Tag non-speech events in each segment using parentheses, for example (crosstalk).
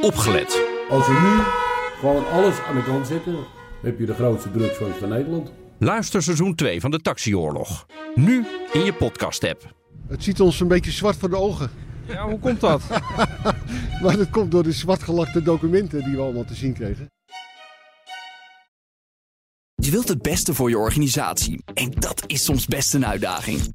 opgelet. Als we nu gewoon alles aan de kant zetten, heb je de grootste drugsfans van Nederland. Luister seizoen 2 van de Taxioorlog. Nu in je podcast-app. Het ziet ons een beetje zwart voor de ogen. Ja, hoe komt dat? (laughs) maar dat komt door de zwartgelakte documenten die we allemaal te zien kregen. Je wilt het beste voor je organisatie en dat is soms best een uitdaging.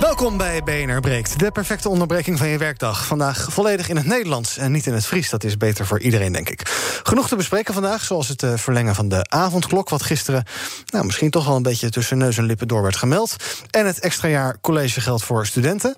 Welkom bij BNR Breekt, de perfecte onderbreking van je werkdag. Vandaag volledig in het Nederlands en niet in het Fries. Dat is beter voor iedereen, denk ik. Genoeg te bespreken vandaag, zoals het eh, verlengen van de avondklok... wat gisteren nou, misschien toch wel een beetje tussen neus en lippen door werd gemeld. En het extra jaar collegegeld voor studenten.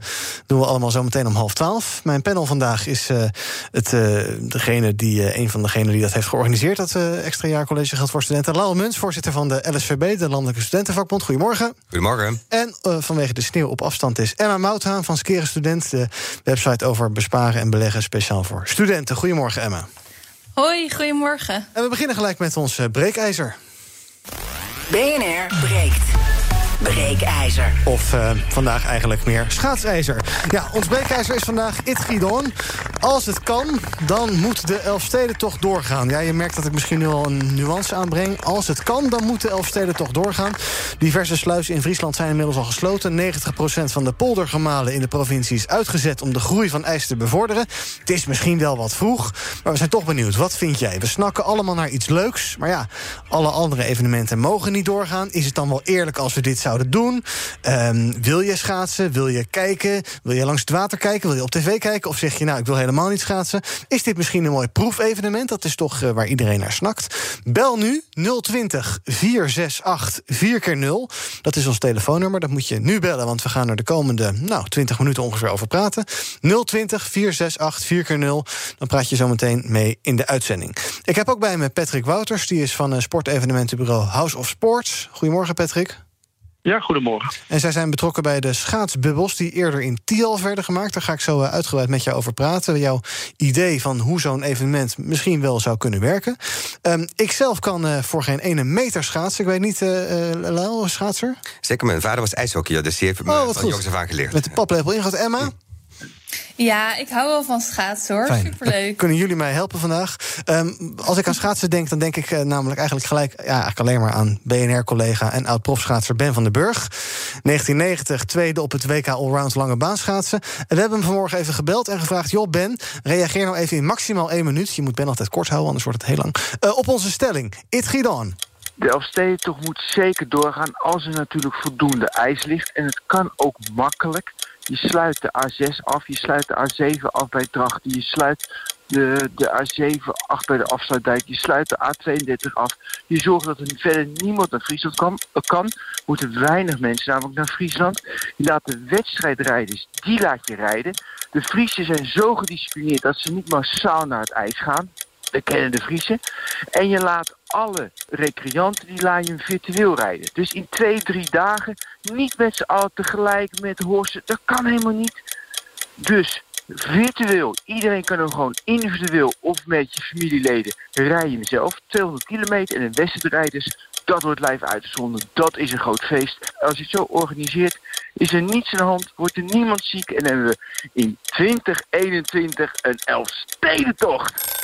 doen we allemaal zo meteen om half twaalf. Mijn panel vandaag is uh, het, uh, degene die, een van degenen die dat heeft georganiseerd... dat extra jaar collegegeld voor studenten. Laurel Muns, voorzitter van de LSVB, de Landelijke Studentenvakbond. Goedemorgen. Goedemorgen. En vanwege de sneeuw op afstand is Emma Mouthaan van Skeren Student... de website over besparen en beleggen speciaal voor studenten. Goedemorgen, Emma. Hoi, goedemorgen. En we beginnen gelijk met ons breekijzer. BNR breekt. Breekijzer. Of uh, vandaag eigenlijk meer schaatsijzer. Ja, ons breekijzer is vandaag It Gidon. Als het kan, dan moet de Elfstedentocht doorgaan. Ja, je merkt dat ik misschien nu al een nuance aanbreng. Als het kan, dan moet de Elfstedentocht doorgaan. Diverse sluizen in Friesland zijn inmiddels al gesloten. 90% van de poldergemalen in de provincie is uitgezet... om de groei van ijs te bevorderen. Het is misschien wel wat vroeg, maar we zijn toch benieuwd. Wat vind jij? We snakken allemaal naar iets leuks. Maar ja, alle andere evenementen mogen niet doorgaan. Is het dan wel eerlijk als we dit doen? Um, wil je schaatsen? Wil je kijken? Wil je langs het water kijken? Wil je op tv kijken? Of zeg je, nou, ik wil helemaal niet schaatsen? Is dit misschien een mooi proefevenement? Dat is toch uh, waar iedereen naar snakt. Bel nu 020 468 4 keer 0 Dat is ons telefoonnummer. Dat moet je nu bellen, want we gaan er de komende nou, 20 minuten ongeveer over praten. 020 468 4 keer 0 Dan praat je zo meteen mee in de uitzending. Ik heb ook bij me Patrick Wouters. Die is van sportevenementenbureau House of Sports. Goedemorgen, Patrick. Ja, goedemorgen. En zij zijn betrokken bij de schaatsbubbels die eerder in Tialf werden gemaakt. Daar ga ik zo uitgebreid met jou over praten. Jouw idee van hoe zo'n evenement misschien wel zou kunnen werken. Um, ik zelf kan uh, voor geen ene meter schaatsen. Ik weet niet, uh, Lau, schaatser? Zeker, mijn vader was ijshockeyer, dus die heeft me oh, van jongs af aan geleerd. Met de paplepel ingehaald. Emma? Ja, ik hou wel van schaatsen hoor. Fijn. Superleuk. Kunnen jullie mij helpen vandaag? Um, als ik aan schaatsen denk, dan denk ik uh, namelijk eigenlijk gelijk... Ja, eigenlijk alleen maar aan BNR-collega en oud-profschaatser Ben van den Burg. 1990, tweede op het WK Allround lange baanschaatsen. En we hebben hem vanmorgen even gebeld en gevraagd... joh Ben, reageer nou even in maximaal één minuut. Je moet Ben altijd kort houden, anders wordt het heel lang. Uh, op onze stelling, it Gidon. De Elfstedentocht moet zeker doorgaan als er natuurlijk voldoende ijs ligt. En het kan ook makkelijk. Je sluit de A6 af, je sluit de A7 af bij Drachten, je sluit de, de A7 af bij de afsluitdijk, je sluit de A32 af. Je zorgt dat er verder niemand naar Friesland kan, kan. moeten weinig mensen namelijk naar Friesland. Je laat de wedstrijdrijders, die laat je rijden. De Friesen zijn zo gedisciplineerd dat ze niet massaal naar het ijs gaan. We kennen de Friesen. En je laat alle recreanten, die laat je virtueel rijden. Dus in twee, drie dagen niet met z'n allen tegelijk met horsen. Dat kan helemaal niet. Dus virtueel. Iedereen kan hem gewoon individueel of met je familieleden rijden zelf. 200 kilometer en een wedstrijdrijders. Dat wordt live uitgezonden. Dat is een groot feest. Als je het zo organiseert, is er niets aan de hand. Wordt er niemand ziek. En hebben we in 2021 een Elfstedentocht.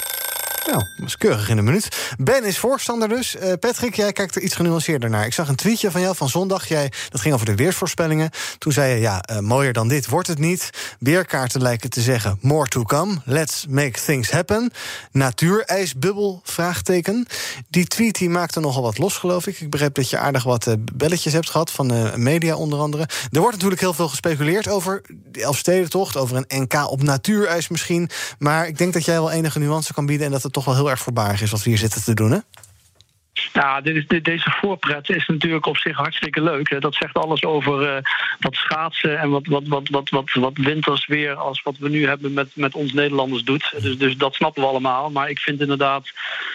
Nou, dat is keurig in een minuut. Ben is voorstander dus. Uh, Patrick, jij kijkt er iets genuanceerder naar. Ik zag een tweetje van jou van zondag. Jij, dat ging over de weersvoorspellingen. Toen zei je, ja, uh, mooier dan dit wordt het niet. Weerkaarten lijken te zeggen, more to come. Let's make things happen. Natuurijsbubbel, vraagteken. Die tweet die maakte nogal wat los, geloof ik. Ik begreep dat je aardig wat uh, belletjes hebt gehad, van media onder andere. Er wordt natuurlijk heel veel gespeculeerd over de Elfstedentocht... over een NK op natuurijs misschien. Maar ik denk dat jij wel enige nuance kan bieden... en dat het toch wel heel erg voorbarig is wat we hier zitten te doen, hè? Nou, dit is, dit, deze voorpret is natuurlijk op zich hartstikke leuk. Hè. Dat zegt alles over uh, wat schaatsen en wat, wat, wat, wat, wat, wat wintersweer als wat we nu hebben met, met ons Nederlanders doet. Dus, dus dat snappen we allemaal. Maar ik vind inderdaad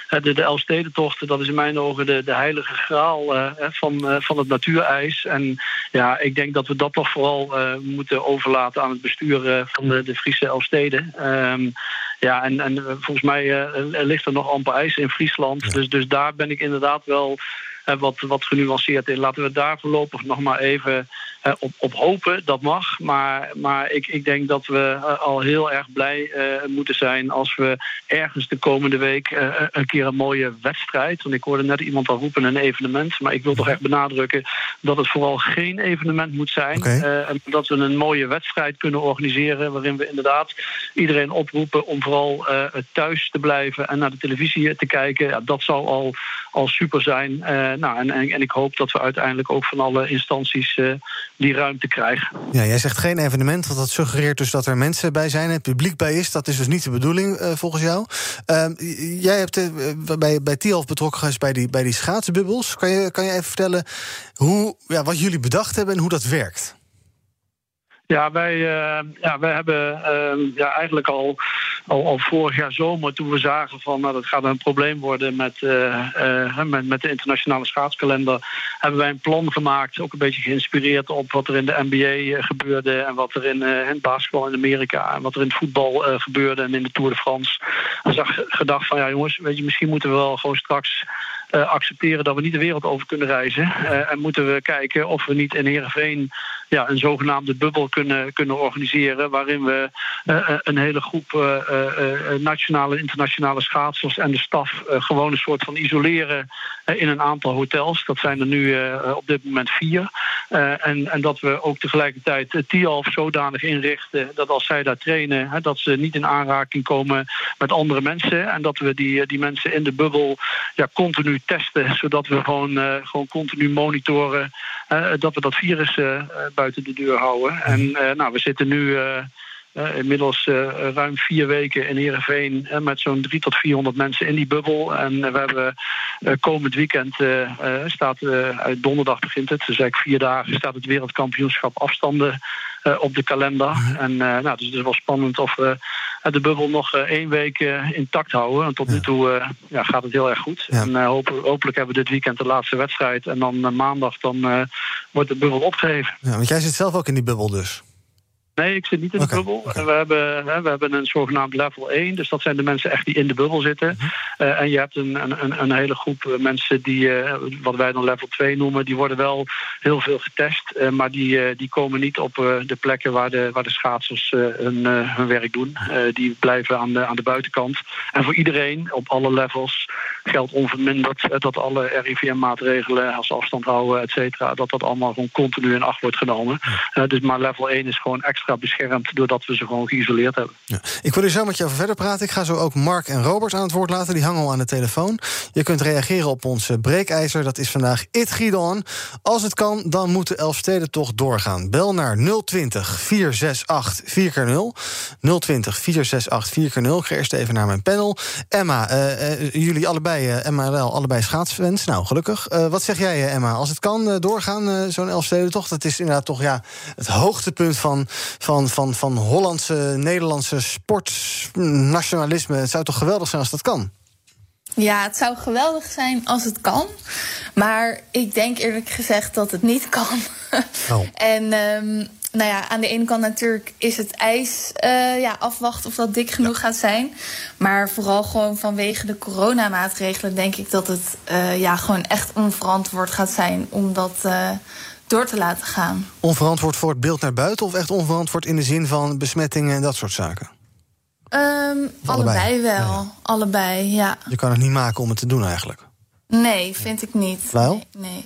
de, de Elfstedentochten, dat is in mijn ogen de, de heilige graal uh, van, uh, van het natuurijs. En ja, ik denk dat we dat toch vooral moeten overlaten aan het bestuur van de, de Friese Elfsteden. Um, ja, en, en volgens mij ligt er nog amper ijs in Friesland. Dus, dus daar ben ik inderdaad wel wat, wat genuanceerd in. Laten we daar voorlopig nog maar even uh, op, op hopen. Dat mag. Maar, maar ik, ik denk dat we uh, al heel erg blij uh, moeten zijn als we ergens de komende week een keer een mooie wedstrijd. Want ik hoorde net iemand al roepen een evenement. Maar ik wil toch echt benadrukken dat het vooral geen evenement moet zijn. Okay. en dat we een mooie wedstrijd kunnen organiseren. Waarin we inderdaad iedereen oproepen om vooral thuis te blijven en naar de televisie te kijken. Ja, dat zou al, al super zijn. nou, en, en, en, ik hoop dat we uiteindelijk ook van alle instanties die ruimte krijgen. Ja, jij zegt geen evenement, want dat suggereert dus dat er mensen bij zijn, het publiek bij is. Dat is dus niet de bedoeling uh, volgens jou. Uh, jij hebt uh, bij, bij Tialf betrokken geweest bij die, bij die schaatsbubbels. Kan je, kan je even vertellen hoe, ja, wat jullie bedacht hebben en hoe dat werkt? Ja, wij, uh, ja, wij hebben uh, ja, eigenlijk al, al, al vorig jaar zomer, toen we zagen van nou, dat gaat een probleem worden met, uh, met, met de internationale schaatskalender, hebben wij een plan gemaakt, ook een beetje geïnspireerd op wat er in de NBA gebeurde en wat er in, in het basketbal in Amerika en wat er in het voetbal gebeurde en in de Tour de France. En zag gedacht van ja jongens, weet je, misschien moeten we wel gewoon straks uh, accepteren dat we niet de wereld over kunnen reizen. Uh, en moeten we kijken of we niet in Heerenveen ja, een zogenaamde bubbel kunnen, kunnen organiseren. Waarin we uh, een hele groep nationale en internationale schaatsers en de staf gewoon een soort van isoleren in een aantal hotels. Dat zijn er nu op dit moment vier. en, en dat we ook tegelijkertijd uh, TIALF zodanig inrichten dat als zij daar trainen, hè, dat ze niet in aanraking komen met andere mensen. En dat we die, die mensen in de bubbel ja, continu testen, zodat we gewoon, gewoon continu monitoren dat we dat virus buiten de deur houden. En nou, we zitten nu inmiddels ruim vier weken in Heerenveen met zo'n drie tot 400 mensen in die bubbel. En we hebben komend weekend, staat, uit donderdag begint het, dus eigenlijk vier dagen, staat het wereldkampioenschap afstanden op de kalender. En uh, nou, dus het is wel spannend of we de bubbel nog één week intact houden. En tot nu toe ja, gaat het heel erg goed. Ja. En hoop, hopelijk hebben we dit weekend de laatste wedstrijd. En dan maandag dan, wordt de bubbel opgeheven. Ja, want jij zit zelf ook in die bubbel dus. Nee, ik zit niet in de okay, bubbel. Okay. We, hebben, hè, we hebben een zogenaamd level 1. Dus dat zijn de mensen echt die in de bubbel zitten. Uh, uh, en je hebt een, een, een hele groep mensen die, uh, wat wij dan level 2 noemen, die worden wel heel veel getest. maar die, die komen niet op de plekken waar de, waar de schaatsers hun, hun werk doen. die blijven aan de, aan de buitenkant. En voor iedereen op alle levels geldt onverminderd dat alle RIVM-maatregelen als afstand houden, et cetera, dat dat allemaal gewoon continu in acht wordt genomen. dus maar level 1 is gewoon extra beschermd doordat we ze gewoon geïsoleerd hebben. Ja. Ik wil er zo met over verder praten. Ik ga zo ook Mark en Robert aan het woord laten. Die hangen al aan de telefoon. Je kunt reageren op ons breekijzer. Dat is vandaag It Giedon. Als het kan, dan moeten Elfsteden toch doorgaan. Bel naar 020 468 4x0. 020 468 4x0. Ik ga eerst even naar mijn panel. Emma, uh, uh, jullie allebei, uh, Emma wel, allebei schaatsfans. Nou, gelukkig. wat zeg jij, Emma? Als het kan doorgaan, zo'n Elfsteden toch? Dat is inderdaad toch ja, het hoogtepunt van van, van, van Hollandse, Nederlandse sportnationalisme. Het zou toch geweldig zijn als dat kan? Ja, het zou geweldig zijn als het kan. Maar ik denk eerlijk gezegd dat het niet kan. (laughs) Oh. en um, nou ja, aan de ene kant natuurlijk is het ijs uh, ja, afwachten of dat dik genoeg ja. gaat zijn. Maar vooral gewoon vanwege de coronamaatregelen denk ik dat het uh, ja, gewoon echt onverantwoord gaat zijn om dat. Uh, door te laten gaan. Onverantwoord voor het beeld naar buiten of echt onverantwoord in de zin van besmettingen en dat soort zaken? Um, allebei. allebei. wel. Ja. Allebei, ja. Je kan het niet maken om het te doen eigenlijk. Nee, vind ik niet. Wel? Nee. nee.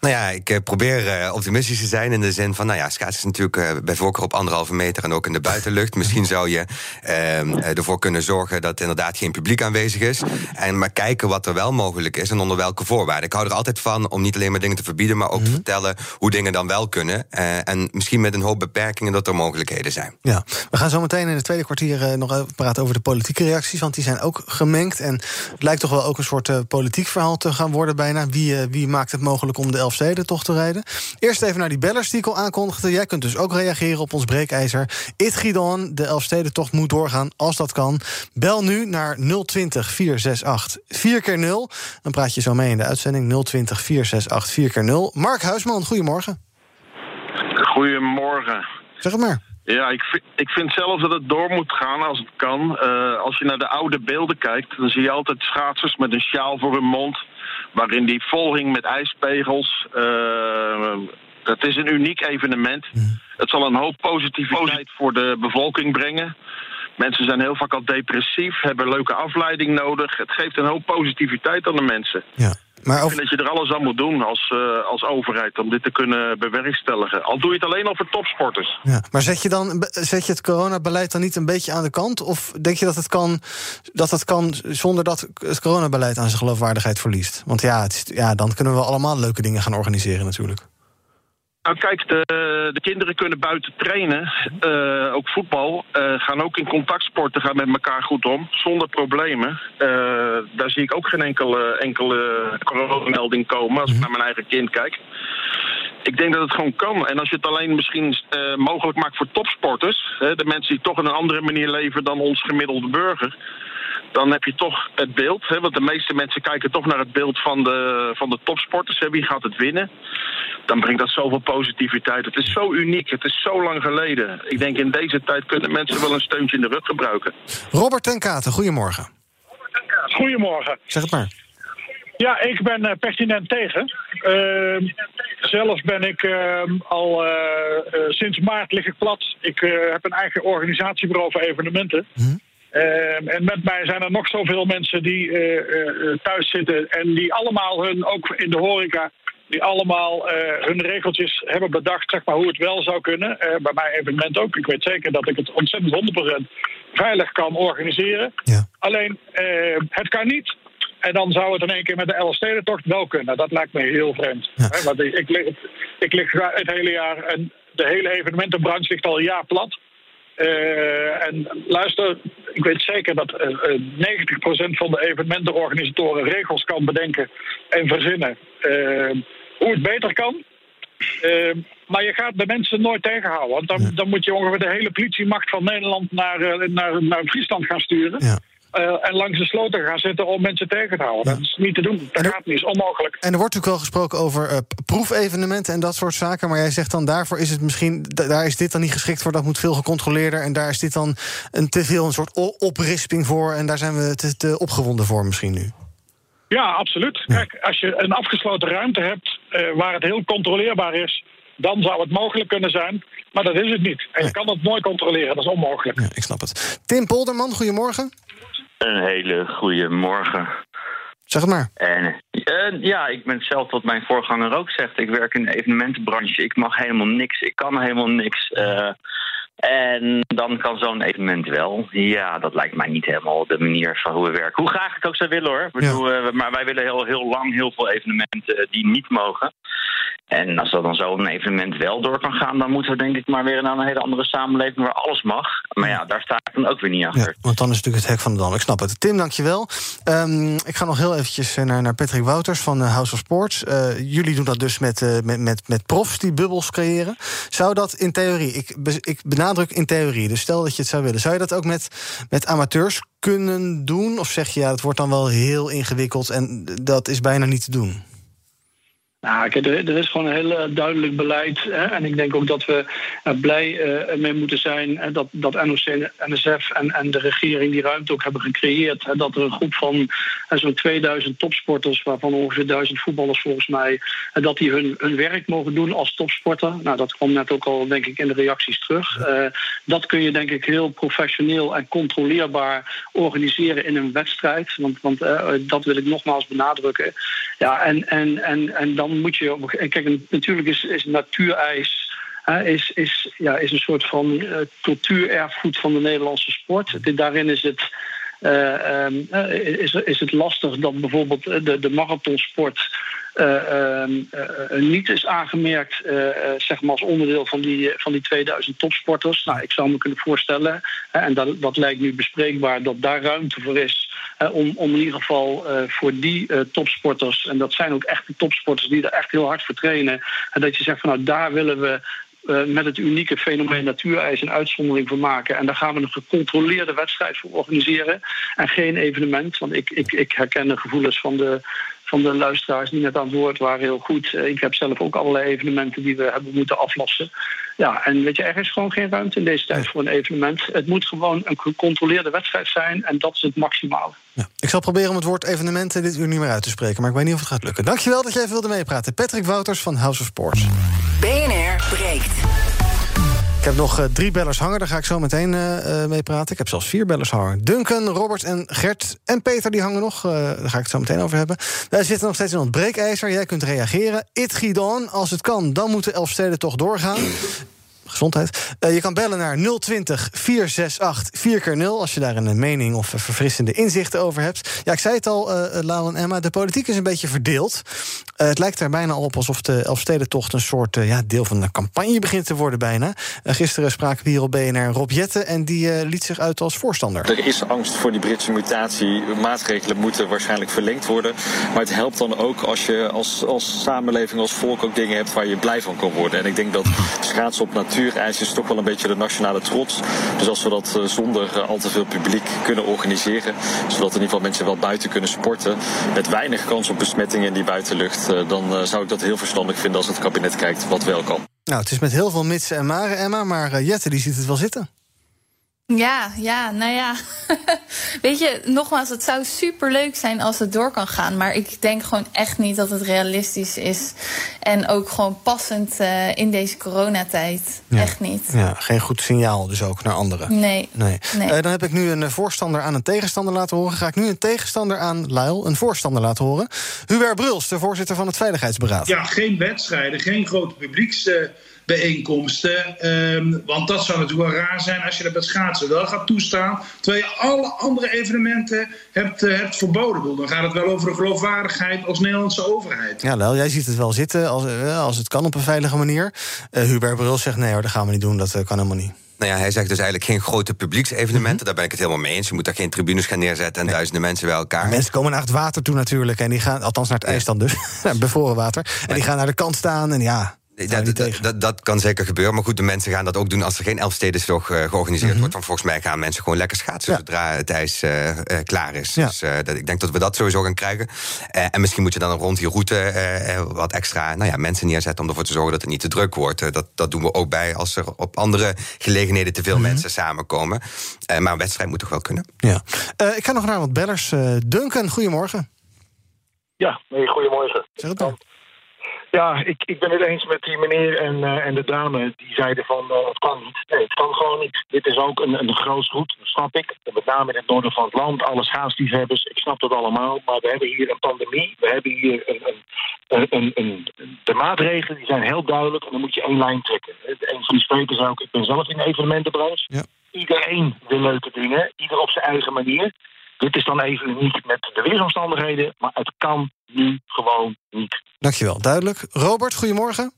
Nou ja, ik uh, probeer uh, optimistisch te zijn in de zin van, nou ja, schaatsen is natuurlijk uh, bij voorkeur op anderhalve meter en ook in de buitenlucht. Misschien zou je ehm, ervoor kunnen zorgen dat inderdaad geen publiek aanwezig is. En maar kijken wat er wel mogelijk is en onder welke voorwaarden. Ik hou er altijd van om niet alleen maar dingen te verbieden, maar ook mm -hmm. te vertellen hoe dingen dan wel kunnen. en misschien met een hoop beperkingen dat er mogelijkheden zijn. Ja, we gaan zo meteen in het tweede kwartier nog even praten over de politieke reacties, want die zijn ook gemengd. En het lijkt toch wel ook een soort politiek verhaal te gaan worden bijna. Wie, wie maakt het mogelijk om de Elfstedentocht te rijden. Eerst even naar die bellers die ik al aankondigde. Jij kunt dus ook reageren op ons breekijzer. It Gidon, de Elfstedentocht moet doorgaan als dat kan. Bel nu naar 020 468 4 keer 0 Dan praat je zo mee in de uitzending 020 468 4 keer 0 Mark Huisman, goedemorgen. Goedemorgen. Zeg het maar. Ja, ik, vind, ik vind zelf dat het door moet gaan als het kan. Uh, als je naar de oude beelden kijkt, dan zie je altijd schaatsers met een sjaal voor hun mond. Waarin die volging met ijspegels. Uh, het is een uniek evenement. Het zal een hoop positiviteit voor de bevolking brengen. Mensen zijn heel vaak al depressief, hebben leuke afleiding nodig. Het geeft een hoop positiviteit aan de mensen. Ja. Maar Ik vind dat je er alles aan moet doen als, uh, als overheid om dit te kunnen bewerkstelligen. Al doe je het alleen over topsporters. Ja, maar zet je, dan, zet je het coronabeleid dan niet een beetje aan de kant? Of denk je dat het kan, dat het kan zonder dat het coronabeleid aan zijn geloofwaardigheid verliest? Want ja, het ja, dan kunnen we allemaal leuke dingen gaan organiseren natuurlijk. Nou kijk, de, de kinderen kunnen buiten trainen, uh, ook voetbal, uh, gaan ook in contactsporten, gaan met elkaar goed om, zonder problemen. Uh, daar zie ik ook geen enkele, enkele coronamelding komen als ik naar mijn eigen kind kijk. Ik denk dat het gewoon kan. En als je het alleen misschien mogelijk maakt voor topsporters, hè, de mensen die toch op een andere manier leven dan ons gemiddelde burger dan heb je toch het beeld. Hè, want de meeste mensen kijken toch naar het beeld van de, van de topsporters. Hè, wie gaat het winnen? Dan brengt dat zoveel positiviteit. Het is zo uniek. Het is zo lang geleden. Ik denk in deze tijd kunnen mensen wel een steuntje in de rug gebruiken. Robert ten Katen, goedemorgen. Goedemorgen. Zeg het maar. Ja, ik ben uh, pertinent tegen. Uh, zelf ben ik uh, al sinds maart lig ik plat. Ik heb een eigen organisatiebureau voor evenementen. Mhm. Uh, en met mij zijn er nog zoveel mensen die uh, uh, thuis zitten en die allemaal hun, ook in de horeca, die allemaal hun regeltjes hebben bedacht, zeg maar, hoe het wel zou kunnen. bij mijn evenement ook. Ik weet zeker dat ik het ontzettend 100% veilig kan organiseren. Ja. Alleen, het kan niet. En dan zou het in één keer met de Elfstedentocht wel kunnen. Dat lijkt me heel vreemd. Ja. Hè, want ik, ik, lig, ik lig het hele jaar en de hele evenementenbranche ligt al een jaar plat. Uh, en luister, ik weet zeker dat uh, 90% van de evenementenorganisatoren regels kan bedenken en verzinnen uh, hoe het beter kan. maar je gaat de mensen nooit tegenhouden. Want dan, dan moet je ongeveer de hele politiemacht van Nederland naar, naar, naar Friesland gaan sturen. Ja. Uh, en langs de sloten gaan zitten om mensen tegen te houden. Dat is niet te doen. Dat gaat niet, is onmogelijk. En er wordt natuurlijk wel gesproken over uh, proefevenementen en dat soort zaken. Maar jij zegt dan daarvoor is het misschien. Daar is dit dan niet geschikt voor. Dat moet veel gecontroleerder. En daar is dit dan een te veel een soort oprisping voor. En daar zijn we te, te opgewonden voor misschien nu. Ja, absoluut. Kijk, als je een afgesloten ruimte hebt uh, waar het heel controleerbaar is. Dan zou het mogelijk kunnen zijn. Maar dat is het niet. En je kan dat nooit controleren. Dat is onmogelijk. Ja, ik snap het. Tim Polderman, goedemorgen. Een hele goede morgen. Zeg het maar. En, uh, ja, ik ben zelf wat mijn voorganger ook zegt. Ik werk in de evenementenbranche. Ik mag helemaal niks. Ik kan helemaal niks. Uh, en dan kan zo'n evenement wel. Ja, dat lijkt mij niet helemaal de manier van hoe we werken. Hoe graag ik het ook zou willen hoor. Bedoel, ja. uh, maar wij willen heel, heel lang heel veel evenementen die niet mogen. En als dat dan zo een evenement wel door kan gaan, dan moeten we denk ik maar weer naar een hele andere samenleving waar alles mag. Maar ja, daar sta ik dan ook weer niet achter. Ja, want dan is het natuurlijk het hek van de dam. Ik snap het. Tim, dankjewel. Um, ik ga nog heel eventjes naar, naar Patrick Wouters van House of Sports. Uh, jullie doen dat dus met, uh, met, met, met profs die bubbels creëren. Zou dat in theorie, ik, ik benadruk in theorie, dus stel dat je het zou willen, zou je dat ook met, met amateurs kunnen doen? Of zeg je ja, het wordt dan wel heel ingewikkeld en dat is bijna niet te doen? Nou, kijk, er, is gewoon een heel duidelijk beleid. Hè? En ik denk ook dat we blij uh, mee moeten zijn dat, dat NOC, NSF en, en de regering die ruimte ook hebben gecreëerd. Hè? Dat er een groep van zo'n 2000 topsporters, waarvan ongeveer 1000 voetballers volgens mij, dat die hun, hun werk mogen doen als topsporter. Nou, dat kwam net ook al, denk ik, in de reacties terug. dat kun je, denk ik, heel professioneel en controleerbaar organiseren in een wedstrijd. Want, want dat wil ik nogmaals benadrukken. Ja, en, en, en, en dan moet je. Kijk, natuurlijk is, is natuurijs. Is, is, ja, is een soort van uh, cultuurerfgoed van de Nederlandse sport. Daarin is het. Uh, um, is, is het lastig dat bijvoorbeeld de, de marathonsport uh, niet is aangemerkt zeg maar als onderdeel van die, van die 2000 topsporters. Nou, ik zou me kunnen voorstellen, en dat, dat lijkt nu bespreekbaar, dat daar ruimte voor is om, om in ieder geval voor die topsporters, en dat zijn ook echte topsporters die er echt heel hard voor trainen, en dat je zegt van nou daar willen we uh, met het unieke fenomeen natuurijs een uitzondering voor maken. En daar gaan we een gecontroleerde wedstrijd voor organiseren. En geen evenement. Want ik, ik, ik herken de gevoelens van de, van de luisteraars die net aan het woord waren heel goed. Uh, ik heb zelf ook allerlei evenementen die we hebben moeten aflossen. Ja, en weet je, er is gewoon geen ruimte in deze tijd voor een evenement. Het moet gewoon een gecontroleerde wedstrijd zijn. En dat is het maximale. Ja, ik zal proberen om het woord evenementen dit uur niet meer uit te spreken. Maar ik weet niet of het gaat lukken. Dankjewel dat jij even wilde meepraten. Patrick Wouters van House of Sports. Breekt. Ik heb nog uh, drie bellers hangen, daar ga ik zo meteen uh, mee praten. Ik heb zelfs vier bellers hangen. Duncan, Robert en Gert en Peter die hangen nog. Daar ga ik het zo meteen over hebben. Wij zitten nog steeds in ons breekijzer. Jij kunt reageren. It Gidon, als het kan, dan moeten Elfsteden toch doorgaan Uh, je kan bellen naar 020 468 4 keer 0 als je daar een mening of verfrissende inzichten over hebt. Ja, ik zei het al, uh, en Emma, de politiek is een beetje verdeeld. Het lijkt er bijna op alsof de Elfstedentocht een soort ja, deel van de campagne begint te worden bijna. gisteren spraken we hier op BNR Rob Jette en die liet zich uit als voorstander. Er is angst voor die Britse mutatie. Maatregelen moeten waarschijnlijk verlengd worden. Maar het helpt dan ook als je als, als samenleving, als volk ook dingen hebt waar je blij van kan worden. En ik denk dat schaatsen op natuur natuurijs is toch wel een beetje de nationale trots. Dus als we dat eh, zonder eh, al te veel publiek kunnen organiseren, zodat in ieder geval mensen wel buiten kunnen sporten, met weinig kans op besmettingen in die buitenlucht, eh, dan zou ik dat heel verstandig vinden als het kabinet kijkt wat wel kan. Nou, het is met heel veel mitsen en maren, Emma, maar Jette die ziet het wel zitten. Ja, ja, nou ja. (laughs) Weet je, nogmaals, het zou super leuk zijn als het door kan gaan. Maar ik denk gewoon echt niet dat het realistisch is. En ook gewoon passend uh, in deze coronatijd. Ja. Echt niet. Ja, geen goed signaal dus ook naar anderen. Nee. nee. nee. Uh, dan heb ik nu een voorstander aan een tegenstander laten horen. Ga ik nu een tegenstander aan Luil, een voorstander laten horen. Hubert Bruls, de voorzitter van het Veiligheidsberaad. Ja, geen wedstrijden, geen grote publieks. Uh bijeenkomsten. Um, want dat zou natuurlijk wel raar zijn als je dat met schaatsen wel gaat toestaan. Terwijl je alle andere evenementen hebt, uh, hebt verboden. Dan gaat het wel over de geloofwaardigheid als Nederlandse overheid. Ja, Lel, jij ziet het wel zitten als, uh, als het kan op een veilige manier. Uh, Hubert Brul zegt nee hoor, dat gaan we niet doen, dat kan helemaal niet. Nou ja, hij zegt dus eigenlijk geen grote publieksevenementen. Mm -hmm. Daar ben ik het helemaal mee eens. Je moet daar geen tribunes gaan neerzetten en nee. duizenden mensen bij elkaar. Mensen komen naar het water toe natuurlijk. En die gaan, althans naar het ijs dan dus, (laughs) bevroren water. En die gaan naar de kant staan en ja... Dat, dat, dat, dat, kan zeker gebeuren. Maar goed, de mensen gaan dat ook doen als er geen Elfstedentocht uh, georganiseerd mm -hmm. wordt. Want volgens mij gaan mensen gewoon lekker schaatsen ja. zodra het ijs uh, uh, klaar is. Ja. Dus dat, ik denk dat we dat sowieso gaan krijgen. en misschien moet je dan rond die route wat extra nou ja, mensen neerzetten om ervoor te zorgen dat het niet te druk wordt. dat, dat doen we ook bij als er op andere gelegenheden te veel mm -hmm. mensen samenkomen. maar een wedstrijd moet toch wel kunnen. Ja. ik ga nog naar wat bellers. Duncan, goedemorgen. Ja, nee, goedemorgen. Zeg het dan. Ja, ik, ik ben het eens met die meneer en, uh, en de dame die zeiden van uh, het kan niet. Nee, het kan gewoon niet. Dit is ook een, een groot goed, dat snap ik. Met name in het noorden van het land, alle schaatsliefhebbers, ik snap dat allemaal. Maar we hebben hier een pandemie, we hebben hier een, een, een, een, de maatregelen die zijn heel duidelijk en dan moet je één lijn trekken. Een van die sprekers ook, ik ben zelf in de evenementenbranche. Ja. Iedereen wil leuke dingen, ieder op zijn eigen manier. Dit is dan even uniek met de weersomstandigheden, maar het kan nu gewoon niet. Dankjewel, duidelijk. Robert, goedemorgen.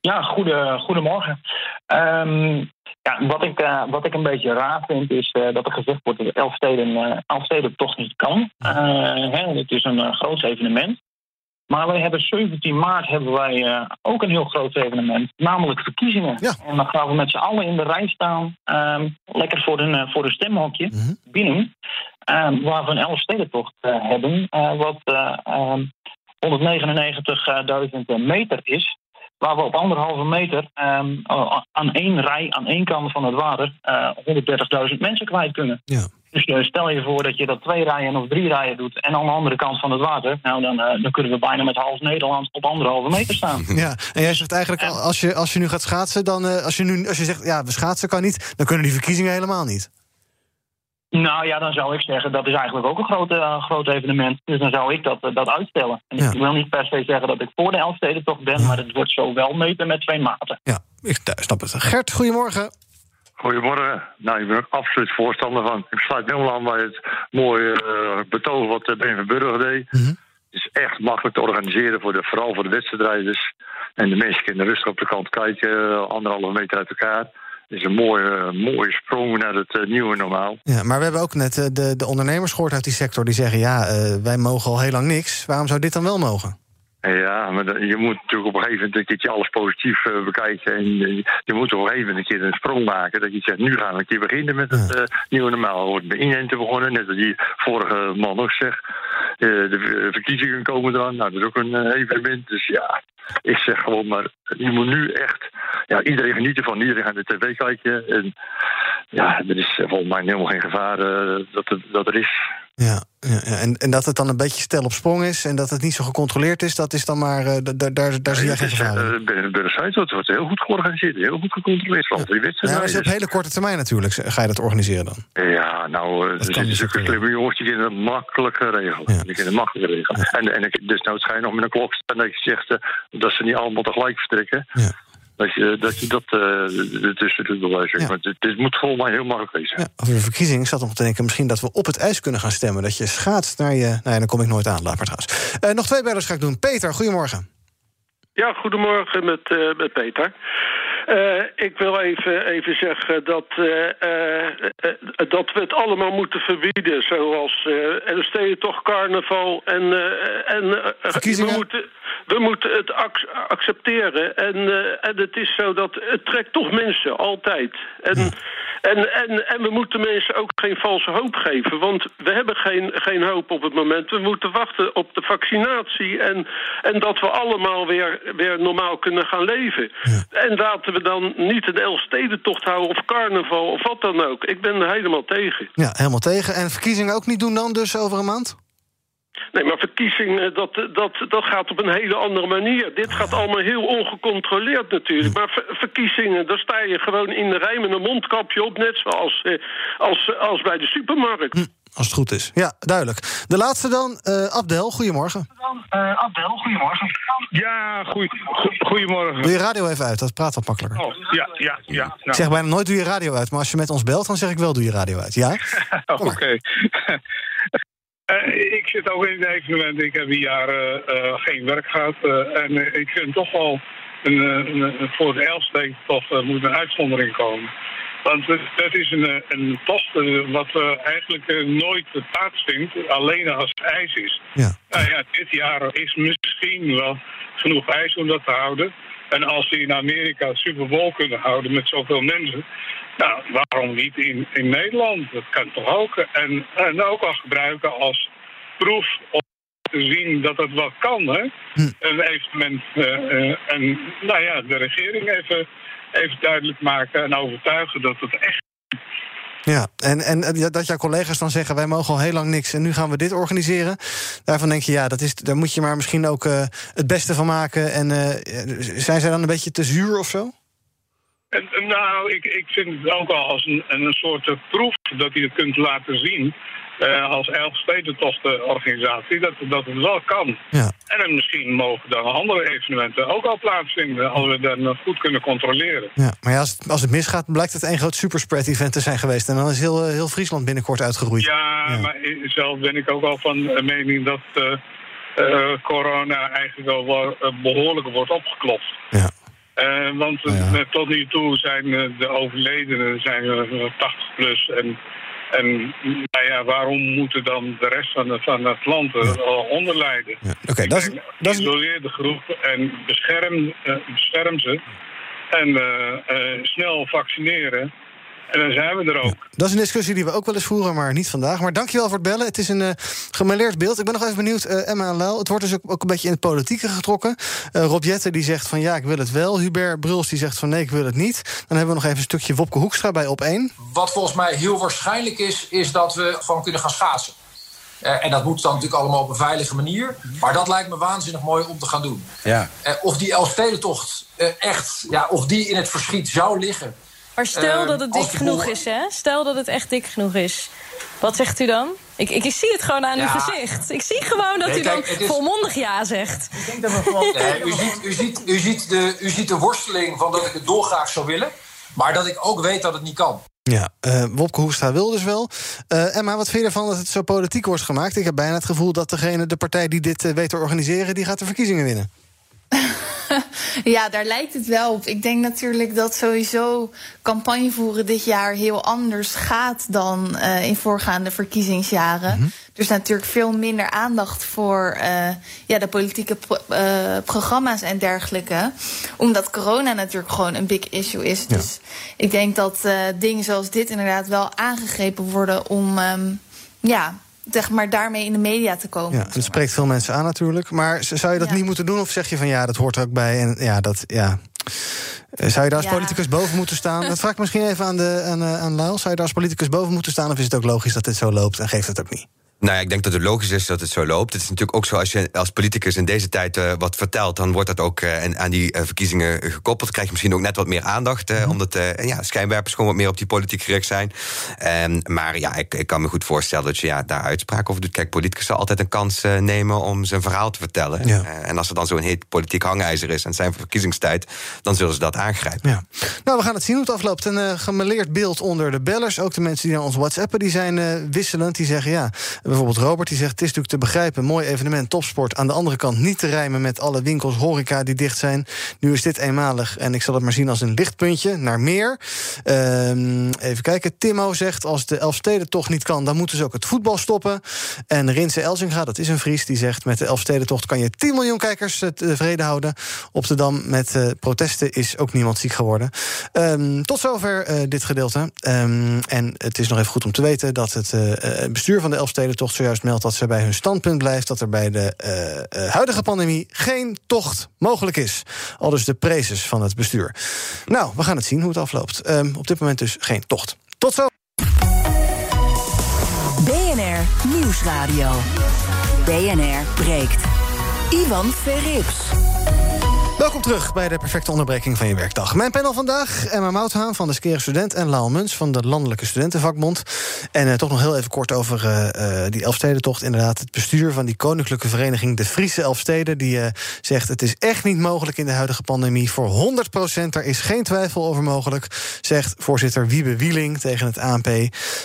Ja, goede, goedemorgen. Um, ja, wat, ik, uh, wat ik een beetje raar vind is uh, dat er gezegd wordt dat Elfsteden, uh, Elfsteden toch niet kan. Hè, het is een groot evenement. Maar wij hebben 17 maart hebben wij uh, ook een heel groot evenement, namelijk verkiezingen. Ja. En dan gaan we met z'n allen in de rij staan, um, lekker voor een, uh, voor een stemhokje Mhm. binnen, um, waar we een Elfstedentocht uh, hebben, wat um, 199.000 meter is. Waar we op anderhalve meter aan één rij, aan één kant van het water, 130.000 mensen kwijt kunnen. Ja. Dus stel je voor dat je dat twee rijen of drie rijen doet en aan de andere kant van het water, nou dan, uh, dan kunnen we bijna met half Nederland op anderhalve meter staan. (laughs) Ja, en jij zegt eigenlijk, als je, als je nu gaat schaatsen, dan als je nu als je zegt ja, we schaatsen kan niet, dan kunnen die verkiezingen helemaal niet. Nou ja, dan zou ik zeggen, dat is eigenlijk ook een groot, uh, groot evenement. Dus dan zou ik dat, uh, dat uitstellen. En Ja. ik wil niet per se zeggen dat ik voor de Elfstedentocht ben, maar het wordt zo wel meten met twee maten. Ja, ik eh, snap het. Gert, goedemorgen. Goedemorgen. Nou, ik ben ook absoluut voorstander van. Ik sluit helemaal aan bij het mooie uh, betoog wat uh, Ben van Burger deed. Mhm. Het is echt makkelijk te organiseren, voor de, vooral voor de wedstrijders. En de mensen kunnen rustig op de kant kijken, eh, anderhalve meter uit elkaar. Is een mooie, mooie sprong naar het eh, nieuwe normaal. Ja, maar we hebben ook net eh, de, de ondernemers gehoord uit die sector... die zeggen, ja, eh, wij mogen al heel lang niks. Waarom zou dit dan wel mogen? Ja, maar je moet natuurlijk op een gegeven moment een keertje alles positief eh, bekijken. En eh, je moet op een gegeven moment een keer een sprong maken. Dat je zegt, nu gaan we een keer beginnen met het eh, nieuwe normaal. Er wordt bij inenten begonnen, net als die vorige man ook zegt. De ver- verkiezingen komen eraan. Nou, dat is ook een evenement. Dus ja, ik zeg gewoon maar, je moet nu echt... Ja, iedereen genieten van, iedereen gaat de tv kijken. En ja, er is volgens mij helemaal geen gevaar dat, het, dat er is. Ja, ja, ja. En, en dat het dan een beetje stel op sprong is... en dat het niet zo gecontroleerd is, dat is dan maar... eh, da- da- daar, daar zie Het geen gevaar in. eh, wordt het heel goed georganiseerd, heel goed gecontroleerd. Die Ja, maar wedstrijden. dat is op hele korte termijn natuurlijk, ga je dat organiseren dan. Ja, nou, eh, er zitten zulke slimme jongens die kunnen het makkelijk regelen. Die kunnen het makkelijk regelen. En, en ik- desnoods ga je nog met een klok staan dat je zegt dat ze niet allemaal tegelijk vertrekken. Dat je dat, je dat eh, ertussen doet bewijzen. Maar het, het moet volgens mij heel makkelijk wezen. Ja, over de verkiezing ik zat nog te denken... misschien dat we op het ijs kunnen gaan stemmen. Dat je schaatst naar je... Nou ja, dan kom ik nooit aan, laat maar trouwens. Eh, nog twee bellers ga ik doen. Peter, goedemorgen. Ja, goedemorgen met, eh, met Peter. Eh, ik wil even, even zeggen dat, eh, eh, dat we het allemaal moeten verbieden. Zoals uh, toch carnaval en, en we, moeten, we moeten het ac- accepteren. En, en het is zo dat het trekt toch mensen, altijd. En, en, en, en we moeten mensen ook geen valse hoop geven. Want we hebben geen, geen hoop op het moment. We moeten wachten op de vaccinatie. En, en dat we allemaal weer, weer normaal kunnen gaan leven. En laten we dan niet een Elfstedentocht houden of carnaval of wat dan ook. Ik ben er helemaal tegen. Ja, helemaal tegen. En verkiezingen ook niet doen dan dus over een maand? Nee, maar verkiezingen, dat, dat, dat gaat op een hele andere manier. Dit gaat allemaal heel ongecontroleerd natuurlijk. Maar ver- verkiezingen, daar sta je gewoon in de rij met een mondkapje op... net zoals eh, als, als bij de supermarkt. Als het goed is. Ja, duidelijk. De laatste dan, eh, Abdel, goedemorgen. Uh, Abdel, goedemorgen. Ja, goeie, go- goedemorgen. Doe je radio even uit, dat praat wat makkelijker. Oh, ja, ja, ja. Ik zeg bijna nooit doe je radio uit, maar als je met ons belt, dan zeg ik wel doe je radio uit. Ja? (laughs) Oké. Eh, ik zit ook in het evenement. Ik heb hier jaren eh, geen werk gehad. eh, en ik vind toch wel een, een, een- voor de Elfsteek toch moet een uitzondering komen. Want het, het is een, een tocht wat eigenlijk nooit plaatsvindt, alleen als het ijs is. Ja. Nou ja, dit jaar is misschien wel genoeg ijs om dat te houden. En als ze in Amerika het Super Bowl kunnen houden met zoveel mensen, nou, waarom niet in, in Nederland? Dat kan toch ook? En, en ook al gebruiken als proef om te zien dat het wel kan, hè? Een evenement. eh, eh, en nou ja, de regering even, even duidelijk maken en overtuigen dat het echt Ja, en, en eh, dat jouw collega's dan zeggen... wij mogen al heel lang niks en nu gaan we dit organiseren. Daarvan denk je, ja, dat is, daar moet je maar misschien ook het beste van maken. En zijn zij dan een beetje te zuur of zo? En, nou, ik, ik vind het ook al als een, een soort eh, proef dat je het kunt laten zien. eh, als Elfstedentocht-organisatie, dat, dat het wel kan. Ja. En dan misschien mogen dan andere evenementen ook al plaatsvinden, als we dat nog goed kunnen controleren. Ja, maar ja, als, het, als het misgaat, blijkt het één groot superspread-event te zijn geweest. En dan is heel, eh, heel Friesland binnenkort uitgeroeid. Ja, maar zelf ben ik ook al van mening dat corona eigenlijk wel eh, behoorlijk wordt opgeklopt. Ja. Eh, want eh, tot nu toe zijn eh, de overledenen zijn, eh, 80 plus. En, en nou ja, waarom moeten dan de rest van, de, van het land uh, onder lijden? Oké, dat is, dat is Isoleer de groep en bescherm, eh, bescherm ze. En snel vaccineren. En dan zijn we er ook. Dat is een discussie die we ook wel eens voeren, maar niet vandaag. Maar dankjewel voor het bellen. Het is een uh, gemêleerd beeld. Ik ben nog even benieuwd, uh, Emma en Luil. Het wordt dus ook, ook, een beetje in het politieke getrokken. Uh, Rob Jetten die zegt van ja, ik wil het wel. Hubert Bruls die zegt van nee, ik wil het niet. Dan hebben we nog even een stukje Wopke Hoekstra bij op één. Wat volgens mij heel waarschijnlijk is, is dat we gewoon kunnen gaan schaatsen. Uh, en dat moet dan natuurlijk allemaal op een veilige manier. Maar dat lijkt me waanzinnig mooi om te gaan doen. Ja. Uh, of die Elfstedentocht uh, echt, ja, of die in het verschiet zou liggen. Maar stel dat het dik genoeg is, hè? Stel dat het echt dik genoeg is. Wat zegt u dan? Ik, ik, ik zie het gewoon aan ja. uw gezicht. Ik zie gewoon dat nee, u kijk, dan is... volmondig ja zegt. Ik denk dat we gewoon... nee, u, ziet, u, ziet, u, ziet de, u ziet de worsteling van dat ik het dolgraag zou willen. Maar dat ik ook weet dat het niet kan. Ja, uh, Wopke Hoekstra wil dus wel. Uh, Emma, wat vind je ervan dat het zo politiek wordt gemaakt? Ik heb bijna het gevoel dat degene, de partij die dit weet te organiseren... die gaat de verkiezingen winnen. (laughs) ja, daar lijkt het wel op. Ik denk natuurlijk dat sowieso campagne voeren dit jaar heel anders gaat dan uh, in voorgaande verkiezingsjaren. Mm Er is natuurlijk veel minder aandacht voor uh, ja, de politieke pro uh, programma's en dergelijke. Omdat corona natuurlijk gewoon een big issue is. Ja. Dus ik denk dat dingen zoals dit inderdaad wel aangegrepen worden om um, ja, zeg maar, daarmee in de media te komen. Ja, en dat spreekt veel mensen aan natuurlijk. Maar zou je dat ja. niet moeten doen? Of zeg je van ja, dat hoort er ook bij? En ja, dat, ja. Zou je daar als ja. politicus boven moeten staan? Dat vraag ik misschien even aan, de, aan, aan Luil. Zou je daar als politicus boven moeten staan? Of is het ook logisch dat dit zo loopt en geeft het ook niet? Nou ja, ik denk dat het logisch is dat het zo loopt. Het is natuurlijk ook zo als je als politicus in deze tijd uh, wat vertelt, dan wordt dat ook uh, aan die uh, verkiezingen gekoppeld. Krijg je misschien ook net wat meer aandacht, mm -hmm. omdat ja, schijnwerpers gewoon wat meer op die politiek gericht zijn. Um, maar ja, ik, ik, kan me goed voorstellen dat je ja, daar uitspraak over doet. Kijk, politicus zal altijd een kans nemen om zijn verhaal te vertellen. Ja. en als er dan zo'n heet politiek hangijzer is en zijn verkiezingstijd, dan zullen ze dat aangrijpen. Ja. Nou, we gaan het zien hoe het afloopt. Een gemeleerd beeld onder de bellers. Ook de mensen die naar ons WhatsAppen, die zijn wisselend. Die zeggen ja. Bijvoorbeeld Robert die zegt: Het is natuurlijk te begrijpen, mooi evenement, topsport. Aan de andere kant niet te rijmen met alle winkels, horeca die dicht zijn. Nu is dit eenmalig en ik zal het maar zien als een lichtpuntje naar meer. Um, even kijken. Timo zegt: Als de Elfstedentocht niet kan, dan moeten ze ook het voetbal stoppen. En Rinse Elzinga, dat is een Fries, die zegt: Met de Elfstedentocht kan je 10 miljoen kijkers tevreden houden. Op de dam met uh, protesten is ook niemand ziek geworden. Um, tot zover uh, dit gedeelte. Um, en het is nog even goed om te weten dat het bestuur van de Elfstedentocht zojuist meldt dat ze bij hun standpunt blijft dat er bij de uh, uh, huidige pandemie geen tocht mogelijk is. Al dus de prezes van het bestuur. Nou, we gaan het zien hoe het afloopt. Um, op dit moment dus geen tocht. Tot zo. BNR Nieuwsradio. BNR breekt. Ivan Verrips. Welkom terug bij de perfecte onderbreking van je werkdag. Mijn panel vandaag, Emma Mouthaan van de Skere Student... en Laal Muns van de Landelijke Studentenvakbond. En uh, toch nog heel even kort over uh, die Elfstedentocht. Inderdaad, het bestuur van die koninklijke vereniging... de Friese Elfsteden, die zegt... het is echt niet mogelijk in de huidige pandemie voor 100 procent. Er is geen twijfel over mogelijk, zegt voorzitter Wiebe Wieling tegen het ANP. ga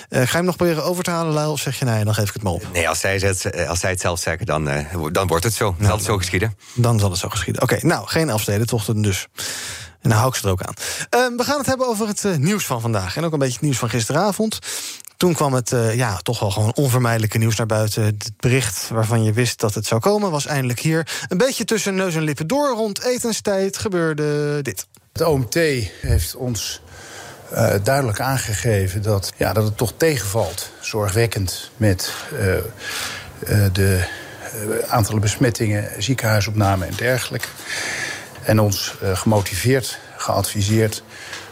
je hem nog proberen over te halen, Laal, of zeg je nee, dan geef ik het maar op? Nee, als zij het, als zij het zelf zeggen, dan, dan wordt het zo. Dan nou, zal het zo geschieden. Dan zal het zo geschieden. Oké, okay, nou, geen Elfstedentochten dus. En dan hou ik ze er ook aan. Uh, we gaan het hebben over het uh, nieuws van vandaag. En ook een beetje het nieuws van gisteravond. Toen kwam het uh, ja, toch wel gewoon onvermijdelijke nieuws naar buiten. Het bericht waarvan je wist dat het zou komen... was eindelijk hier. Een beetje tussen neus en lippen door. Rond etenstijd gebeurde dit. Het OMT heeft ons uh, duidelijk aangegeven... Dat, ja, dat het toch tegenvalt, zorgwekkend... met de aantallen besmettingen, ziekenhuisopname en dergelijke en ons uh, gemotiveerd, geadviseerd...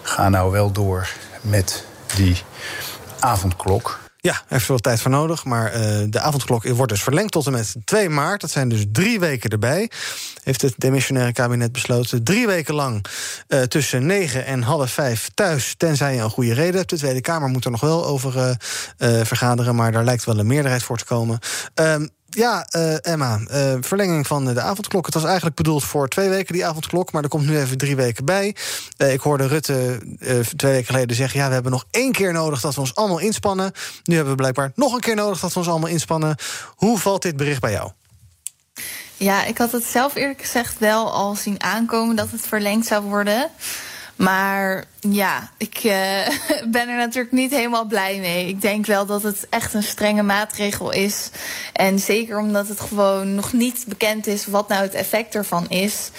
ga nou wel door met die avondklok. Ja, heeft veel tijd voor nodig. Maar uh, de avondklok wordt dus verlengd tot en met 2 maart. Dat zijn dus drie weken erbij. Heeft het demissionaire kabinet besloten. Drie weken lang uh, tussen 9 en half 5 thuis. Tenzij je een goede reden hebt. De Tweede Kamer moet er nog wel over vergaderen. Maar daar lijkt wel een meerderheid voor te komen. Ja, uh, Emma, uh, verlenging van de avondklok. Het was eigenlijk bedoeld voor twee weken, die avondklok. Maar er komt nu even drie weken bij. Uh, ik hoorde Rutte twee weken geleden zeggen... ja, we hebben nog één keer nodig dat we ons allemaal inspannen. Nu hebben we blijkbaar nog een keer nodig dat we ons allemaal inspannen. Hoe valt dit bericht bij jou? Ja, ik had het zelf eerlijk gezegd wel al zien aankomen... dat het verlengd zou worden... Maar ja, ik uh, (laughs) ben er natuurlijk niet helemaal blij mee. Ik denk wel dat het echt een strenge maatregel is. En zeker omdat het gewoon nog niet bekend is wat nou het effect ervan is.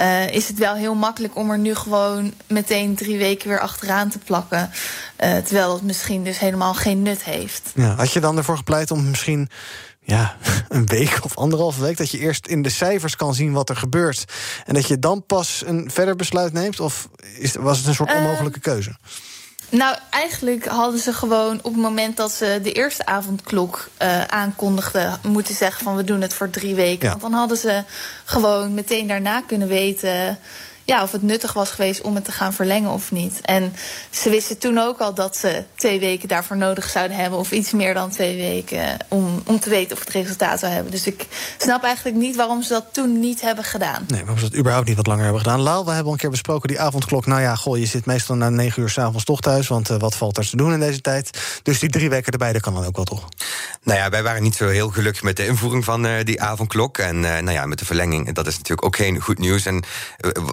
Uh, is het wel heel makkelijk om er nu gewoon meteen drie weken weer achteraan te plakken. Uh, terwijl het misschien dus helemaal geen nut heeft. Ja, had je dan ervoor gepleit om misschien ja, (laughs) een week of anderhalve week... dat je eerst in de cijfers kan zien wat er gebeurt... en dat je dan pas een verder besluit neemt? Of is, was het een soort onmogelijke keuze? Nou, eigenlijk hadden ze gewoon op het moment dat ze de eerste avondklok uh, aankondigden, moeten zeggen van we doen het voor drie weken. Ja. Want dan hadden ze gewoon meteen daarna kunnen weten ja, of het nuttig was geweest om het te gaan verlengen of niet. En ze wisten toen ook al dat ze twee weken daarvoor nodig zouden hebben, of iets meer dan twee weken, om, om te weten of het resultaat zou hebben. Dus ik snap eigenlijk niet waarom ze dat toen niet hebben gedaan. Nee, waarom ze dat überhaupt niet wat langer hebben gedaan. Laal, we hebben een keer besproken die avondklok. Nou ja, goh, je zit meestal na negen uur s'avonds toch thuis, want uh, wat valt er te doen in deze tijd? Dus die drie weken erbij, dat kan dan ook wel toch? Nou ja, wij waren niet zo heel gelukkig met de invoering van uh, die avondklok. En uh, nou ja, met de verlenging, dat is natuurlijk ook geen goed nieuws. En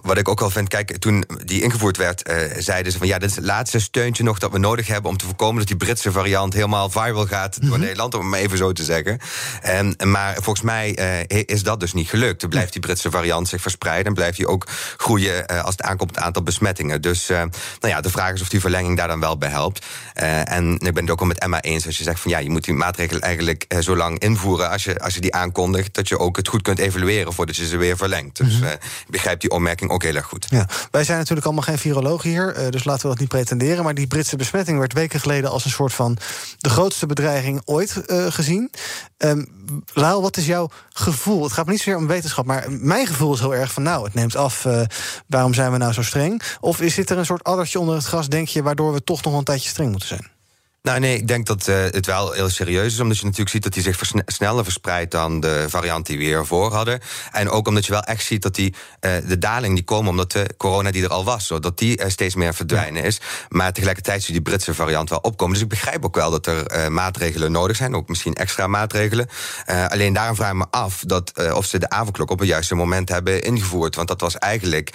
wat ik ook wel vind, kijk, toen die ingevoerd werd, zeiden ze van ja, dit is het laatste steuntje nog dat we nodig hebben om te voorkomen dat die Britse variant helemaal viral gaat door mm -hmm. Nederland, om het even zo te zeggen. En, maar volgens mij uh, is dat dus niet gelukt. Er blijft die Britse variant zich verspreiden en blijft die ook groeien uh, als het aankomt het aantal besmettingen. Dus nou ja, de vraag is of die verlenging daar dan wel bij helpt. en ik ben het ook al met Emma eens als je zegt van ja, je moet die maatregelen eigenlijk zo lang invoeren als je, als je die aankondigt, dat je ook het goed kunt evalueren voordat je ze weer verlengt. Dus -hmm. ik begrijp die opmerking ook heel erg goed. Ja. Wij zijn natuurlijk allemaal geen virologen hier, dus laten we dat niet pretenderen. Maar die Britse besmetting werd weken geleden als een soort van de grootste bedreiging ooit uh, gezien. Um, Laal, wat is jouw gevoel? Het gaat me niet zozeer om wetenschap, maar mijn gevoel is heel erg van... nou, het neemt af, uh, waarom zijn we nou zo streng? Of is dit er een soort addertje onder het gras, denk je... waardoor we toch nog een tijdje streng moeten zijn? Nou nee, ik denk dat uh, het wel heel serieus is. Omdat je natuurlijk ziet dat hij zich sneller verspreidt dan de variant die we hiervoor hadden. En ook omdat je wel echt ziet dat die, uh, de daling die komen omdat de corona die er al was, zodat die uh, steeds meer verdwijnen is. Maar tegelijkertijd zie je die Britse variant wel opkomen. Dus ik begrijp ook wel dat er maatregelen nodig zijn. Ook misschien extra maatregelen. alleen daarom vraag ik me af dat, of ze de avondklok op het juiste moment hebben ingevoerd. Want dat was eigenlijk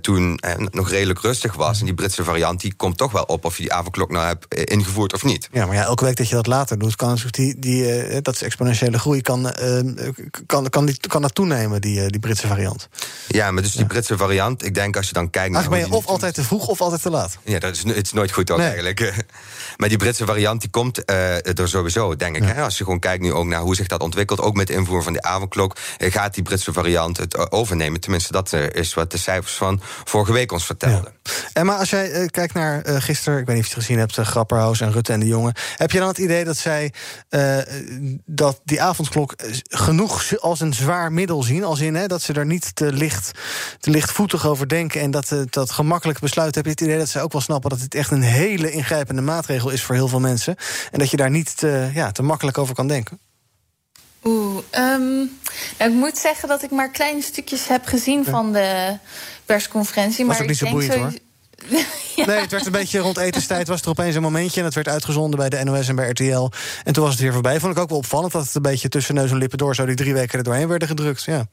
toen nog redelijk rustig was. En die Britse variant die komt toch wel op of je die avondklok nou hebt ingevoerd of niet. Ja, maar ja, elke week dat je dat later doet, kan die, die, uh, dat is exponentiële groei, kan, uh, kan, kan, die, kan dat toenemen, die, die Britse variant. Ja, maar dus die ja. Britse variant, ik denk als je dan kijkt naar. ben je of altijd te vroeg of altijd te laat. Ja, dat is, het is nooit goed ook nee. eigenlijk. (laughs) maar die Britse variant die komt er sowieso, denk ik. Ja. Hè? Als je gewoon kijkt nu ook naar hoe zich dat ontwikkelt, ook met de invoer van de avondklok, gaat die Britse variant het overnemen. Tenminste, dat is wat de cijfers van vorige week ons vertelden. Ja. En maar als jij kijkt naar gisteren, ik weet niet of je het gezien hebt, Grapperhaus en Rutte en de jongen. Heb je dan het idee dat zij uh, dat die avondklok genoeg als een zwaar middel zien? Als in hè, dat ze er niet te, licht, te lichtvoetig over denken en dat, uh, dat gemakkelijk besluit. Heb je het idee dat zij ook wel snappen dat het echt een hele ingrijpende maatregel is voor heel veel mensen? En dat je daar niet te, ja, te makkelijk over kan denken? Oeh, um, nou, ik moet zeggen dat ik maar kleine stukjes heb gezien ja. van de persconferentie. Was maar ook niet ik zo boeiend denk hoor. (laughs) ja. Nee, het werd een beetje rond etenstijd. Was er opeens een momentje. En het werd uitgezonden bij de NOS en bij RTL. En toen was het weer voorbij. Vond ik ook wel opvallend dat het een beetje tussen neus en lippen door. zo die drie weken er doorheen werden gedrukt. Ja,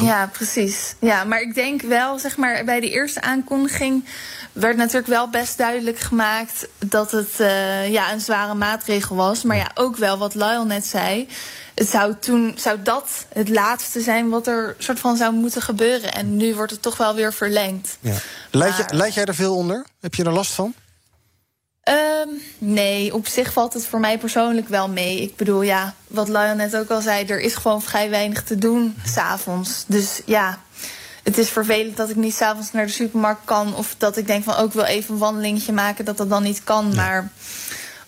ja precies. Ja, maar ik denk wel, zeg maar, bij de eerste aankondiging. werd natuurlijk wel best duidelijk gemaakt. dat het uh, ja, een zware maatregel was. Maar ja, ook wel wat Lyle net zei het zou toen zou dat het laatste zijn wat er soort van zou moeten gebeuren. En nu wordt het toch wel weer verlengd. Ja. Leid, je, leid jij er veel onder? Heb je er last van? Um, nee, op zich valt het voor mij persoonlijk wel mee. Ik bedoel, ja, wat Lion net ook al zei, er is gewoon vrij weinig te doen s'avonds. Dus ja, het is vervelend dat ik niet s'avonds naar de supermarkt kan. Of dat ik denk van ook oh, wil even een wandelingetje maken, dat dat dan niet kan. Ja. Maar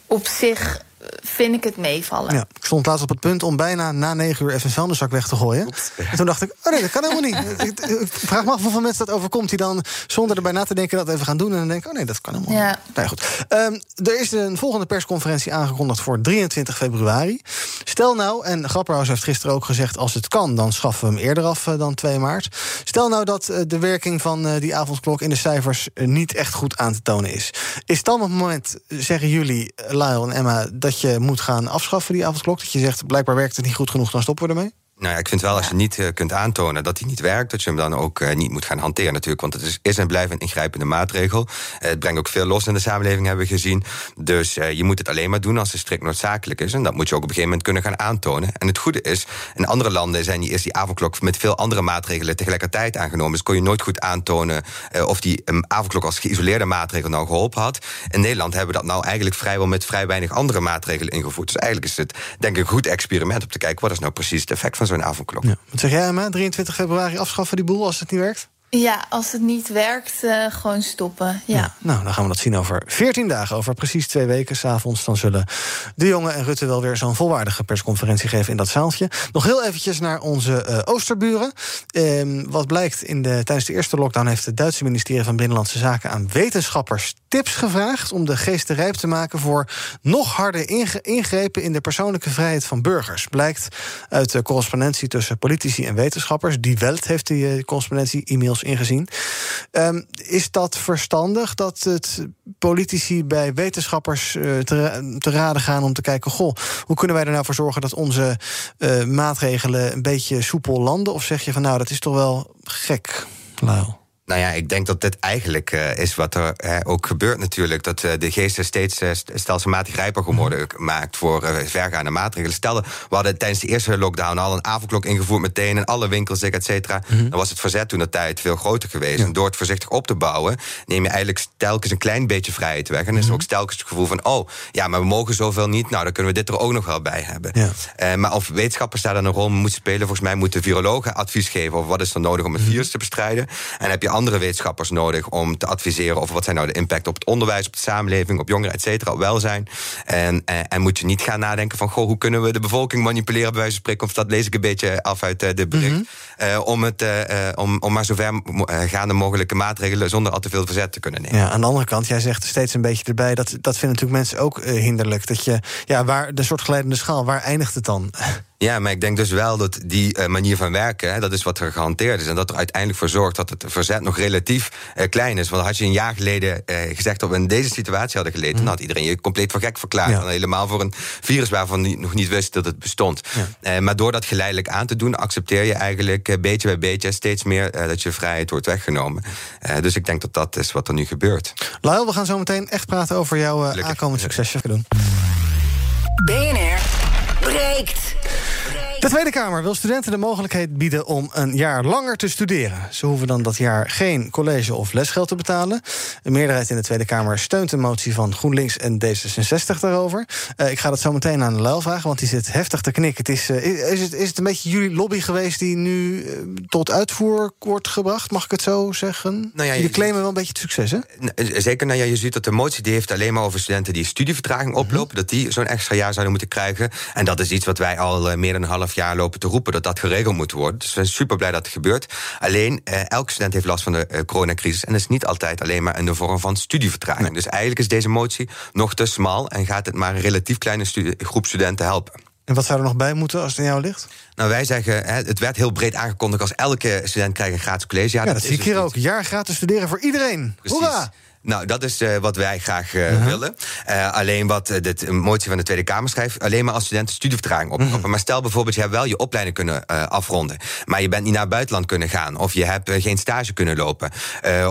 op zich vind ik het meevallen. Ja, ik stond laatst op het punt om bijna na negen uur even een vuilniszak weg te gooien. Oeps. En toen dacht ik, oh nee, dat kan helemaal niet. (laughs) ik, ik vraag me af hoeveel mensen dat overkomt... die dan zonder erbij na te denken dat even gaan doen... en dan denken, oh nee, dat kan helemaal ja. niet. Nou goed. Um, er is een volgende persconferentie aangekondigd voor 23 februari. Stel nou, en Grapperhaus heeft gisteren ook gezegd... als het kan, dan schaffen we hem eerder af uh, dan 2 maart. Stel nou dat uh, de werking van uh, die avondklok in de cijfers... niet echt goed aan te tonen is. Is dan op het moment, zeggen jullie, Lyle en Emma... dat je moet gaan afschaffen, die avondklok? Dat je zegt, blijkbaar werkt het niet goed genoeg, dan stoppen we ermee? Nou ja, ik vind wel als je niet uh, kunt aantonen dat hij niet werkt, dat je hem dan ook uh, niet moet gaan hanteren natuurlijk. Want het is, en blijft een ingrijpende maatregel. Uh, het brengt ook veel los in de samenleving, hebben we gezien. Dus je moet het alleen maar doen als het strikt noodzakelijk is. En dat moet je ook op een gegeven moment kunnen gaan aantonen. En het goede is, in andere landen zijn die, is die avondklok met veel andere maatregelen tegelijkertijd aangenomen. Dus kon je nooit goed aantonen of die um, avondklok als geïsoleerde maatregel nou geholpen had. In Nederland hebben we dat nou eigenlijk vrijwel met vrij weinig andere maatregelen ingevoerd. Dus eigenlijk is het denk ik een goed experiment om te kijken wat is nou precies het effect van zo'n avondklok. Ja. Wat zeg jij, Emma? 23 februari afschaffen die boel als het niet werkt? Ja, als het niet werkt, uh, gewoon stoppen. Ja. Nou, dan gaan we dat zien over 14 dagen. Over precies twee weken s'avonds. Dan zullen De Jonge en Rutte wel weer zo'n volwaardige persconferentie geven in dat zaaltje. Nog heel eventjes naar onze uh, oosterburen. Uh, wat blijkt, in de, tijdens de eerste lockdown heeft het Duitse ministerie van Binnenlandse Zaken aan wetenschappers tips gevraagd om de geesten rijp te maken voor nog harder ingrepen in de persoonlijke vrijheid van burgers. Blijkt uit de correspondentie tussen politici en wetenschappers. Die Welt heeft die uh, correspondentie e-mails ingezien. Um, is dat verstandig dat het politici bij wetenschappers uh, te, te, raden gaan om te kijken: goh, hoe kunnen wij er nou voor zorgen dat onze uh, maatregelen een beetje soepel landen? Of zeg je van nou, dat is toch wel gek, Lau? Nou ja, ik denk dat dit eigenlijk uh, is wat er uh, ook gebeurt natuurlijk. Dat uh, de geesten steeds stelselmatig rijper geworden mm. maakt voor vergaande maatregelen. Stel, we hadden tijdens de eerste lockdown al een avondklok ingevoerd meteen in alle winkels, et cetera. Mm. Dan was het verzet toen de tijd veel groter geweest. Ja. En door het voorzichtig op te bouwen, neem je eigenlijk telkens een klein beetje vrijheid weg. En dan is er ook telkens het gevoel van, oh ja, maar we mogen zoveel niet. Nou, dan kunnen we dit er ook nog wel bij hebben. Ja. maar of wetenschappers daar dan een rol moeten spelen, volgens mij moeten virologen advies geven over wat is er nodig om het mm. virus te bestrijden. En heb je andere wetenschappers nodig om te adviseren over wat zijn nou de impact op het onderwijs, op de samenleving, op jongeren, et cetera, op welzijn. En, en, en, moet je niet gaan nadenken van goh, hoe kunnen we de bevolking manipuleren, bij wijze van spreken, of dat lees ik een beetje af uit uh, de bericht. Mm -hmm. uh, om, het, uh, om, om maar zover gaande mogelijke maatregelen zonder al te veel verzet te kunnen nemen. Ja, aan de andere kant, jij zegt steeds een beetje erbij, dat, dat vinden natuurlijk mensen ook hinderlijk. Dat je, ja, waar de soort geleidende schaal, waar eindigt het dan? (laughs) Ja, maar ik denk dus wel dat die uh, manier van werken, hè, dat is wat er gehanteerd is. En dat er uiteindelijk voor zorgt dat het verzet nog relatief uh, klein is. Want had je een jaar geleden uh, gezegd dat we in deze situatie hadden geleden, mm. dan had iedereen je compleet voor gek verklaard. Ja. helemaal voor een virus waarvan je nog niet wist dat het bestond. Ja. maar door dat geleidelijk aan te doen, accepteer je eigenlijk beetje bij beetje steeds meer dat je vrijheid wordt weggenomen. dus ik denk dat dat is wat er nu gebeurt. Lyle, we gaan zo meteen echt praten over jouw aankomend succes. Doen. BNR breekt. De Tweede Kamer wil studenten de mogelijkheid bieden om een jaar langer te studeren. Ze hoeven dan dat jaar geen college of lesgeld te betalen. Een meerderheid in de Tweede Kamer steunt de motie van GroenLinks en D66 daarover. Uh, ik ga dat zo meteen aan de Luil vragen, want die zit heftig te knikken. Het is, uh, is, het, is het een beetje jullie lobby geweest die nu uh, tot uitvoer wordt gebracht? Mag ik het zo zeggen? Nou ja, Jullie claimen wel een beetje het succes, hè? Zeker, nou ja, je ziet dat de motie die heeft alleen maar over studenten die studievertraging oplopen, -hmm. dat die zo'n extra jaar zouden moeten krijgen. En dat is iets wat wij al meer dan een half jaar lopen te roepen dat dat geregeld moet worden. Dus we zijn super blij dat het gebeurt. Alleen, eh, elke student heeft last van de eh, coronacrisis. En dat is niet altijd alleen maar in de vorm van studievertraging. Nee. Dus eigenlijk is deze motie nog te smal en gaat het maar een relatief kleine groep studenten helpen. En wat zou er nog bij moeten als het in jou ligt? Nou, wij zeggen, het werd heel breed aangekondigd als elke student krijgt een gratis college. Ja, dat, dat zie ik hier dus ook. Jaar gratis studeren voor iedereen. Precies. Hoera! Nou, dat is uh, wat wij graag uh, uh -huh. willen. Uh, alleen wat de motie van de Tweede Kamer schrijft... alleen maar als studenten studievertraging opkomen. -huh. Maar stel bijvoorbeeld, je hebt wel je opleiding kunnen afronden... maar je bent niet naar het buitenland kunnen gaan... of je hebt geen stage kunnen lopen...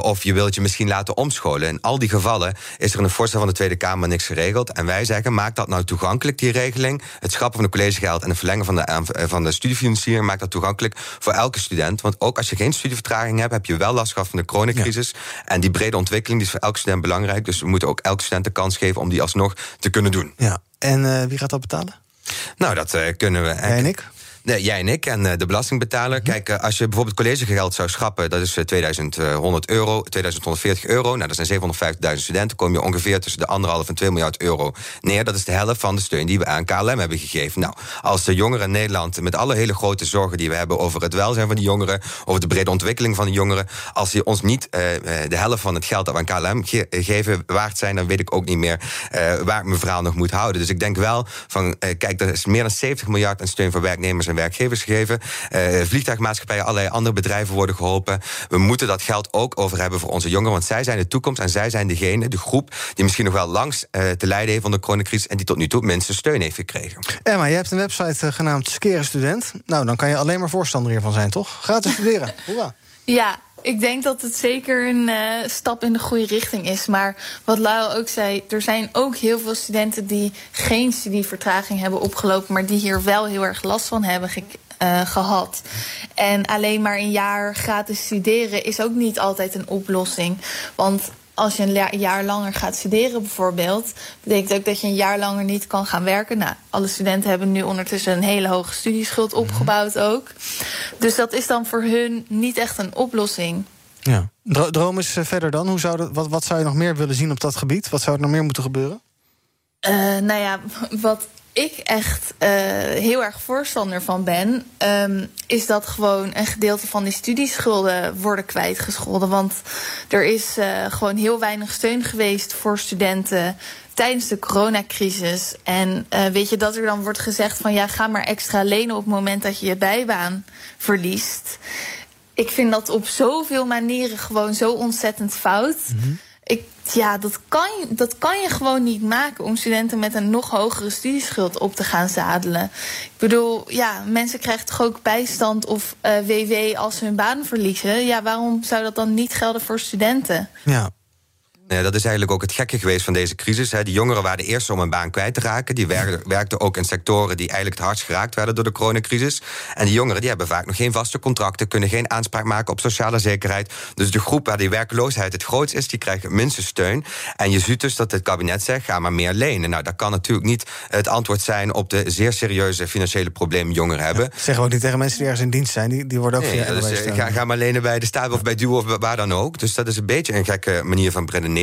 of je wilt je misschien laten omscholen. In al die gevallen is er in een voorstel van de Tweede Kamer niks geregeld. En wij zeggen, maak dat nou toegankelijk, die regeling. Het schrappen van de collegegeld en het verlengen van de, van de studiefinanciering... maakt dat toegankelijk voor elke student. Want ook als je geen studievertraging hebt... heb je wel last gehad van de coronacrisis. Ja. En die brede ontwikkeling die is voor elke student belangrijk. Dus we moeten ook elke student de kans geven om die alsnog te kunnen doen. Ja, en uh, wie gaat dat betalen? Nou, dat uh, kunnen we. Jij en ik? Nee, jij en ik en uh, de belastingbetaler. -hmm. Kijk, uh, als je bijvoorbeeld collegegeld zou schrappen, dat is uh, 2100 euro, 2140 euro. Nou, dat zijn 750.000 studenten. kom je ongeveer tussen de anderhalf en 2 miljard euro neer. Dat is de helft van de steun die we aan KLM hebben gegeven. Nou, als de jongeren in Nederland, met alle hele grote zorgen die we hebben over het welzijn van die jongeren, over de brede ontwikkeling van de jongeren, als die ons niet de helft van het geld dat we aan KLM ge geven waard zijn, dan weet ik ook niet meer waar ik mijn verhaal nog moet houden. Dus ik denk wel van, kijk, er is meer dan 70 miljard aan steun voor werknemers en werkgevers gegeven. Uh, vliegtuigmaatschappijen, allerlei andere bedrijven worden geholpen. We moeten dat geld ook over hebben voor onze jongeren. Want zij zijn de toekomst en zij zijn degene, de groep... die misschien nog wel langs uh, te lijden heeft onder de coronacrisis... en die tot nu toe minste steun heeft gekregen. Emma, je hebt een website uh, genaamd Skeren Student. Nou, dan kan je alleen maar voorstander hiervan zijn, toch? Gratis studeren. (laughs) Hoera. Ja, ik denk dat het zeker een uh, stap in de goede richting is. Maar wat Lau ook zei, er zijn ook heel veel studenten die geen studievertraging hebben opgelopen, maar die hier wel heel erg last van hebben uh, gehad. En alleen maar een jaar gratis studeren is ook niet altijd een oplossing. Want als je een jaar langer gaat studeren bijvoorbeeld... betekent ook dat je een jaar langer niet kan gaan werken. Nou, alle studenten hebben nu ondertussen een hele hoge studieschuld opgebouwd ook. Dus dat is dan voor hun niet echt een oplossing. Ja. Droom is verder dan. Hoe zou dat, wat, wat zou je nog meer willen zien op dat gebied? Wat zou er nog meer moeten gebeuren? Uh, nou ja, (laughs) wat ik echt uh, heel erg voorstander van ben, um, is dat gewoon een gedeelte van die studieschulden worden kwijtgescholden. Want er is uh, gewoon heel weinig steun geweest voor studenten tijdens de coronacrisis. En uh, weet je dat er dan wordt gezegd van ja, ga maar extra lenen op het moment dat je je bijbaan verliest. Ik vind dat op zoveel manieren gewoon zo ontzettend fout. -hmm. Ik, ja, dat kan, dat kan je gewoon niet maken om studenten met een nog hogere studieschuld op te gaan zadelen. Ik bedoel, ja, mensen krijgen toch ook bijstand of WW als ze hun baan verliezen. Ja, waarom zou dat dan niet gelden voor studenten? Ja, Nee, dat is eigenlijk ook het gekke geweest van deze crisis. Hè. Die jongeren waren de eerste om een baan kwijt te raken. Die werkten, ook in sectoren die eigenlijk het hardst geraakt werden door de coronacrisis. En die jongeren die hebben vaak nog geen vaste contracten, kunnen geen aanspraak maken op sociale zekerheid. Dus de groep waar die werkloosheid het grootst is, die krijgt het minste steun. En je ziet dus dat het kabinet zegt: ga maar meer lenen. Nou, dat kan natuurlijk niet het antwoord zijn op de zeer serieuze financiële problemen jongeren hebben. Ja, zeggen we ook niet tegen mensen die ergens in dienst zijn, die, die worden ook nee, via dus, ga, ga, maar lenen bij de staat of bij Duo of waar dan ook. Dus dat is een beetje een gekke manier van redeneren.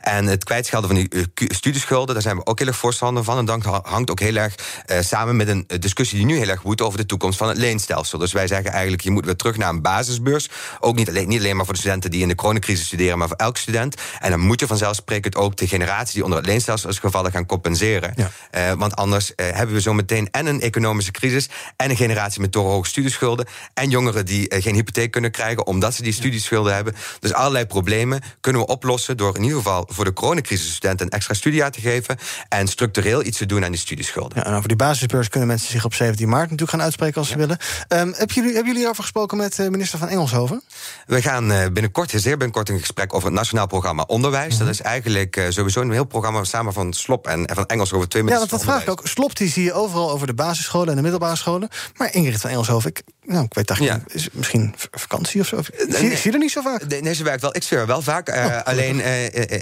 En het kwijtschelden van die studieschulden, daar zijn we ook heel erg voorstander van. En dat hangt ook heel erg uh, samen met een discussie die nu heel erg woedt over de toekomst van het leenstelsel. Dus wij zeggen eigenlijk, je moet weer terug naar een basisbeurs. Ook niet alleen, niet alleen maar voor de studenten die in de coronacrisis studeren, maar voor elke student. En dan moet je vanzelfsprekend ook de generatie die onder het leenstelsel is gevallen gaan compenseren. Ja. Uh, want anders uh, hebben we zo meteen en een economische crisis en een generatie met te hoge studieschulden en jongeren die geen hypotheek kunnen krijgen omdat ze die studieschulden hebben. Dus allerlei problemen kunnen we oplossen door in ieder geval voor de coronacrisis studenten een extra studiejaar te geven en structureel iets te doen aan die studieschulden. Ja, en over die basisbeurs kunnen mensen zich op 17 maart natuurlijk gaan uitspreken als ze willen. Um, hebben, jullie, hebben jullie hierover gesproken met uh, minister van Engelshoven? We gaan uh, binnenkort, zeer binnenkort, een gesprek over het Nationaal Programma Onderwijs. Mm -hmm. Dat is eigenlijk uh, sowieso een heel programma samen van Slop en, en van Engelshoven. Twee ja, want dat vraag ik ook. Slop die zie je overal over de basisscholen en de middelbare scholen. Maar Ingrid van Engelshoven, ik, nou, ik weet eigenlijk ja. is misschien vakantie of zo. Zie, nee, zie je er niet zo vaak? Nee, nee, ze werkt wel. Ik zie haar wel vaak. Oh, alleen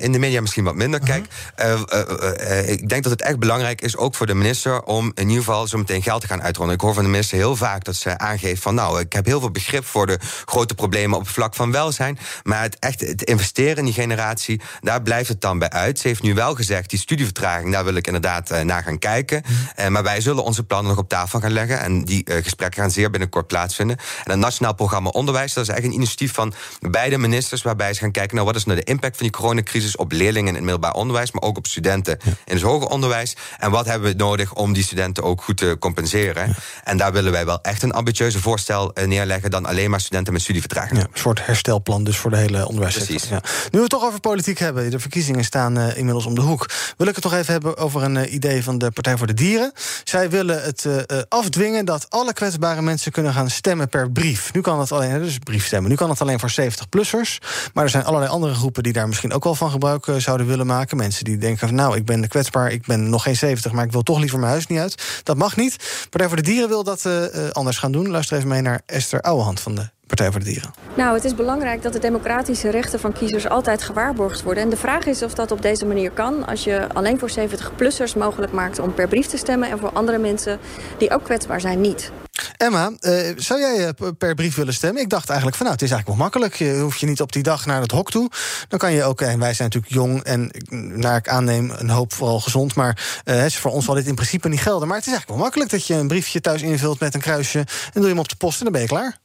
in de media misschien wat minder. Kijk, uh, uh, uh, ik denk dat het echt belangrijk is, ook voor de minister, om in ieder geval zo meteen geld te gaan uitronden. Ik hoor van de minister heel vaak dat ze aangeeft van nou, ik heb heel veel begrip voor de grote problemen op het vlak van welzijn. Maar het echt het investeren in die generatie, daar blijft het dan bij uit. Ze heeft nu wel gezegd, die studievertraging, daar wil ik inderdaad naar gaan kijken. maar wij zullen onze plannen nog op tafel gaan leggen. En die gesprekken gaan zeer binnenkort plaatsvinden. En het Nationaal Programma Onderwijs, dat is eigenlijk een initiatief van beide ministers, waarbij ze gaan kijken naar wat is nou de impact van die coronacrisis op leerlingen in het middelbaar onderwijs, maar ook op studenten in het hoger onderwijs. En wat hebben we nodig om die studenten ook goed te compenseren? Ja. En daar willen wij wel echt een ambitieuze voorstel neerleggen dan alleen maar studenten met studievertraging. Ja, een soort herstelplan dus voor de hele onderwijssector. Precies. Ja. Nu we het toch over politiek hebben, de verkiezingen staan uh, inmiddels om de hoek. Wil ik het toch even hebben over een uh, idee van de Partij voor de Dieren. Zij willen het uh, afdwingen dat alle kwetsbare mensen kunnen gaan stemmen per brief. Nu kan het alleen, dus briefstemmen. Nu kan het alleen voor 70-plussers. Maar er zijn allerlei andere groepen die daar misschien ook wel van gebruik zouden willen maken. Mensen die denken van nou, ik ben kwetsbaar, ik ben nog geen 70, maar ik wil toch liever mijn huis niet uit. Dat mag niet. Partij voor de Dieren wil dat uh, anders gaan doen. Luister even mee naar Esther Ouwehand van de Partij voor de Dieren. Nou, het is belangrijk dat de democratische rechten van kiezers altijd gewaarborgd worden. En de vraag is of dat op deze manier kan. Als je alleen voor 70-plussers mogelijk maakt om per brief te stemmen... en voor andere mensen die ook kwetsbaar zijn, niet. Emma, uh, zou jij per brief willen stemmen? Ik dacht eigenlijk van nou, het is eigenlijk wel makkelijk. Je hoeft je niet op die dag naar het hok toe. Dan kan je ook, en wij zijn natuurlijk jong en naar ik aanneem een hoop vooral gezond. Maar uh, voor ons zal dit in principe niet gelden. Maar het is eigenlijk wel makkelijk dat je een briefje thuis invult met een kruisje. En doe je hem op de post en dan ben je klaar.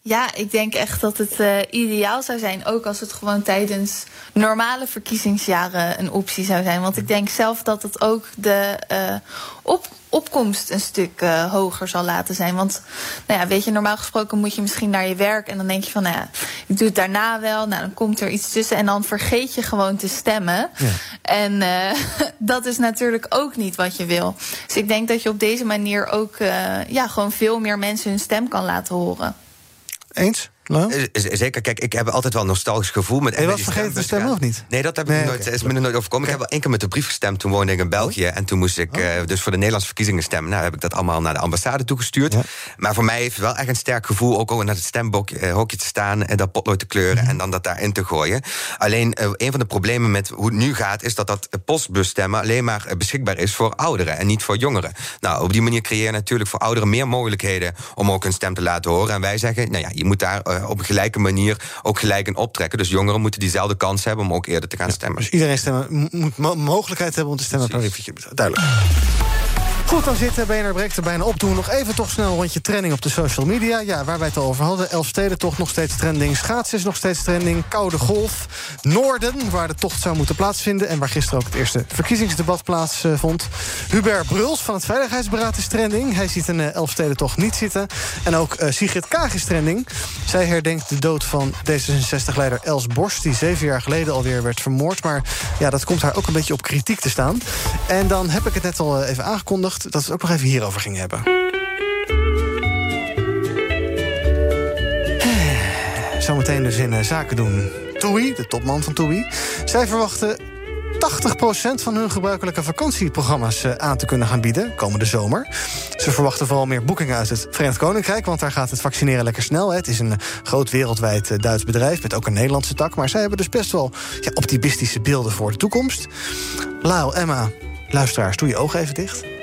Ja, ik denk echt dat het ideaal zou zijn, ook als het gewoon tijdens normale verkiezingsjaren een optie zou zijn. Want ik denk zelf dat het ook de uh, op, opkomst een stuk uh, hoger zal laten zijn. Want nou ja, weet je, normaal gesproken moet je misschien naar je werk en dan denk je van, nou ja, ik doe het daarna wel. Nou, dan komt er iets tussen en dan vergeet je gewoon te stemmen. Ja. En (laughs) dat is natuurlijk ook niet wat je wil. Dus ik denk dat je op deze manier ook ja, gewoon veel meer mensen hun stem kan laten horen. Eens? No? Zeker, kijk, ik heb altijd wel een nostalgisch gevoel met. En je was vergeten te stemmen of niet? Nee, dat heb ik nooit, okay. is me nooit overkomen. Okay. Ik heb wel één keer met de brief gestemd. Toen woonde ik in België. En toen moest ik oh. uh, dus voor de Nederlandse verkiezingen stemmen. Nou, heb ik dat allemaal naar de ambassade toegestuurd. Ja. Maar voor mij heeft het wel echt een sterk gevoel. Ook om naar het stemhokje uh, te staan. En dat potlood te kleuren. Mm. En dan dat daarin te gooien. Alleen, uh, een van de problemen met hoe het nu gaat. Is dat dat postbusstemmen alleen maar beschikbaar is voor ouderen. En niet voor jongeren. Nou, op die manier creëer je natuurlijk voor ouderen meer mogelijkheden. om ook hun stem te laten horen. En wij zeggen, nou ja, je moet daar eh, op een gelijke manier ook gelijk in optrekken. Dus jongeren moeten diezelfde kans hebben om ook eerder te gaan stemmen. Dus iedereen stemmen, moet mo mogelijkheid hebben om te stemmen. Duidelijk. Goed, dan zit BNR Breekt er bijna op. Doen nog even toch snel een rondje trending op de social media. Ja, waar wij het al over hadden. Elfsteden toch nog steeds trending. Schaatsen is nog steeds trending. Koude golf. Noorden, waar de tocht zou moeten plaatsvinden... en waar gisteren ook het eerste verkiezingsdebat plaatsvond. Hubert Bruls van het Veiligheidsberaad is trending. Hij ziet een Elfsteden toch niet zitten. En ook uh, Sigrid Kaag is trending. Zij herdenkt de dood van D66-leider Els Borst... die zeven jaar geleden alweer werd vermoord. Maar ja, dat komt haar ook een beetje op kritiek te staan. En dan heb ik het net al even aangekondigd dat we het ook nog even hierover gingen hebben. Zometeen dus in zaken doen. TUI, de topman van TUI. Zij verwachten 80% van hun gebruikelijke vakantieprogramma's aan te kunnen gaan bieden komende zomer. Ze verwachten vooral meer boekingen uit het Verenigd Koninkrijk, want daar gaat het vaccineren lekker snel. Het is een groot wereldwijd Duits bedrijf met ook een Nederlandse tak, maar zij hebben dus best wel ja, optimistische beelden voor de toekomst. Lau, Emma, luisteraars, doe je ogen even dicht.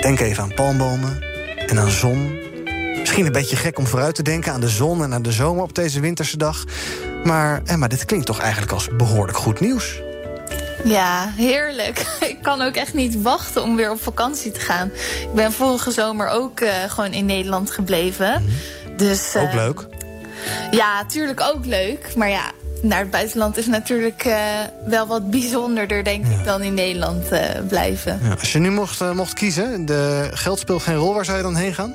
Denk even aan palmbomen en aan zon. Misschien een beetje gek om vooruit te denken aan de zon en aan de zomer op deze winterse dag. Maar Emma, dit klinkt toch eigenlijk als behoorlijk goed nieuws? Ja, heerlijk. (laughs) Ik kan ook echt niet wachten om weer op vakantie te gaan. Ik ben vorige zomer ook uh, gewoon in Nederland gebleven. Dus, uh, ook leuk? Ja, tuurlijk ook leuk. Maar ja, naar het buitenland is natuurlijk uh, wel wat bijzonderder, denk ja. ik, dan in Nederland uh, blijven. Ja, als je nu mocht, uh, mocht kiezen, de geld speelt geen rol, waar zou je dan heen gaan?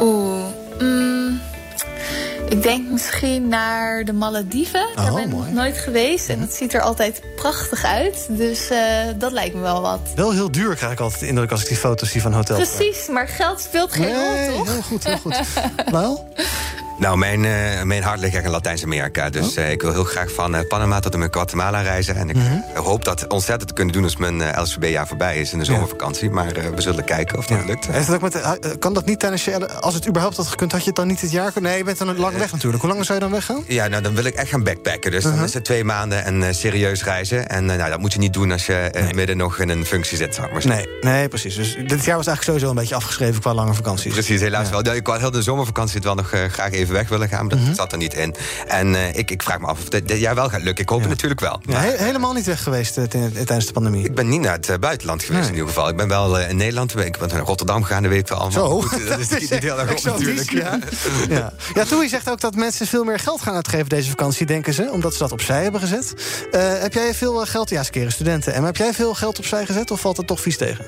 Oeh, mm, ik denk misschien naar de Malediven. Daar oh, ben ik nog nooit geweest en dat ziet er altijd prachtig uit. Dus dat lijkt me wel wat. Wel heel duur krijg ik altijd de indruk als ik die foto's zie van hotels. Precies, maar geld speelt geen nee, rol, toch? heel goed, heel goed. (laughs) Wel? Nou, mijn, uh, mijn hart ligt echt in Latijns-Amerika. Dus uh, ik wil heel graag van uh, Panama tot en met Guatemala reizen. En ik -hmm. hoop dat ontzettend te kunnen doen als mijn LSVB-jaar voorbij is in de zomervakantie. Maar we zullen kijken of dat ja. lukt. Heeft dat ook met, kan dat niet tijdens je... Als het überhaupt had gekund, had je het dan niet dit jaar kunnen? Nee, je bent dan lang weg natuurlijk. Hoe lang zou je dan weggaan? Ja, nou, dan wil ik echt gaan backpacken. Dus Uh-huh. dan is het twee maanden en serieus reizen. En nou, dat moet je niet doen als je nee. midden nog in een functie zit, maar. Nee, nee, precies. Dus dit jaar was eigenlijk sowieso een beetje afgeschreven qua lange vakanties. Precies, helaas wel. Ik heel de zomervakantie het wel nog graag even weg willen gaan. Maar Mhm. dat zat er niet in. En uh, ik, ik vraag me af of dit, dit jaar wel gaat lukken. Ik hoop ja. het natuurlijk wel. Ja, he helemaal niet weg geweest uh, tijdens de pandemie? Ik ben niet naar het buitenland geweest nee. in ieder geval. Ik ben wel in Nederland. Ik ben naar Rotterdam gegaan, dat weet ik wel allemaal. Zo, Goed, dat is (laughs) niet heel erg op natuurlijk. Ja, ja. ja Toei zegt ook dat mensen veel meer geld gaan uitgeven deze vakantie, denken ze. Omdat ze dat opzij hebben gezet. heb jij veel geld... Ja, skeren studenten. En heb jij veel geld opzij gezet of valt het toch vies tegen?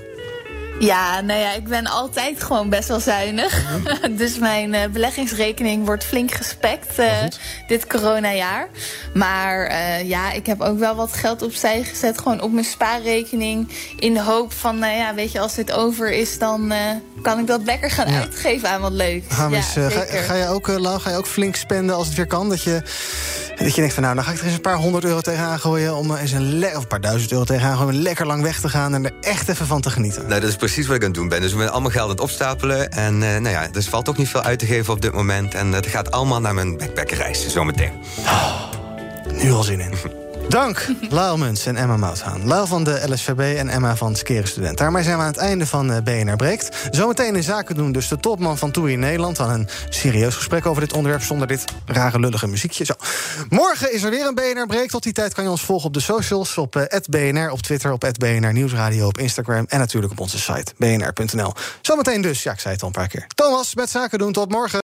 Ja, nou ja, ik ben altijd gewoon best wel zuinig. Mm. (laughs) dus mijn uh, beleggingsrekening wordt flink gespekt uh, dit coronajaar. Maar uh, ja, ik heb ook wel wat geld opzij gezet. Gewoon op mijn spaarrekening. In de hoop van, nou ja, weet je, als dit over is, dan kan ik dat lekker gaan ja. uitgeven aan wat leuks. Hamis, ja, ga, ga, je ook, Lau, ga je ook flink spenden als het weer kan? Dat je, dat je denkt van, nou, dan ga ik er eens een paar honderd euro tegenaan gooien... om eens een, of een paar duizend euro tegenaan gooien... om lekker lang weg te gaan en er echt even van te genieten. Nou, dat is precies wat ik aan het doen ben. Dus we zijn allemaal geld aan het opstapelen. En uh, nou ja, er valt ook niet veel uit te geven op dit moment. En het gaat allemaal naar mijn backpackerreis, zometeen. Oh, nu al zin in. (laughs) Dank, Lau Muns en Emma Mouthaan. Lau van de LSVB en Emma van Skeren Student. Daarmee zijn we aan het einde van BNR Breekt. Zometeen in zaken doen dus de topman van TUI in Nederland... aan een serieus gesprek over dit onderwerp... zonder dit rare lullige muziekje. Zo. Morgen is er weer een BNR Breekt. Tot die tijd kan je ons volgen op de socials. Op uh, BNR, op Twitter, op BNR Nieuwsradio, op Instagram... en natuurlijk op onze site, bnr.nl. Zometeen dus, ja, ik zei het al een paar keer. Thomas, met zaken doen, tot morgen.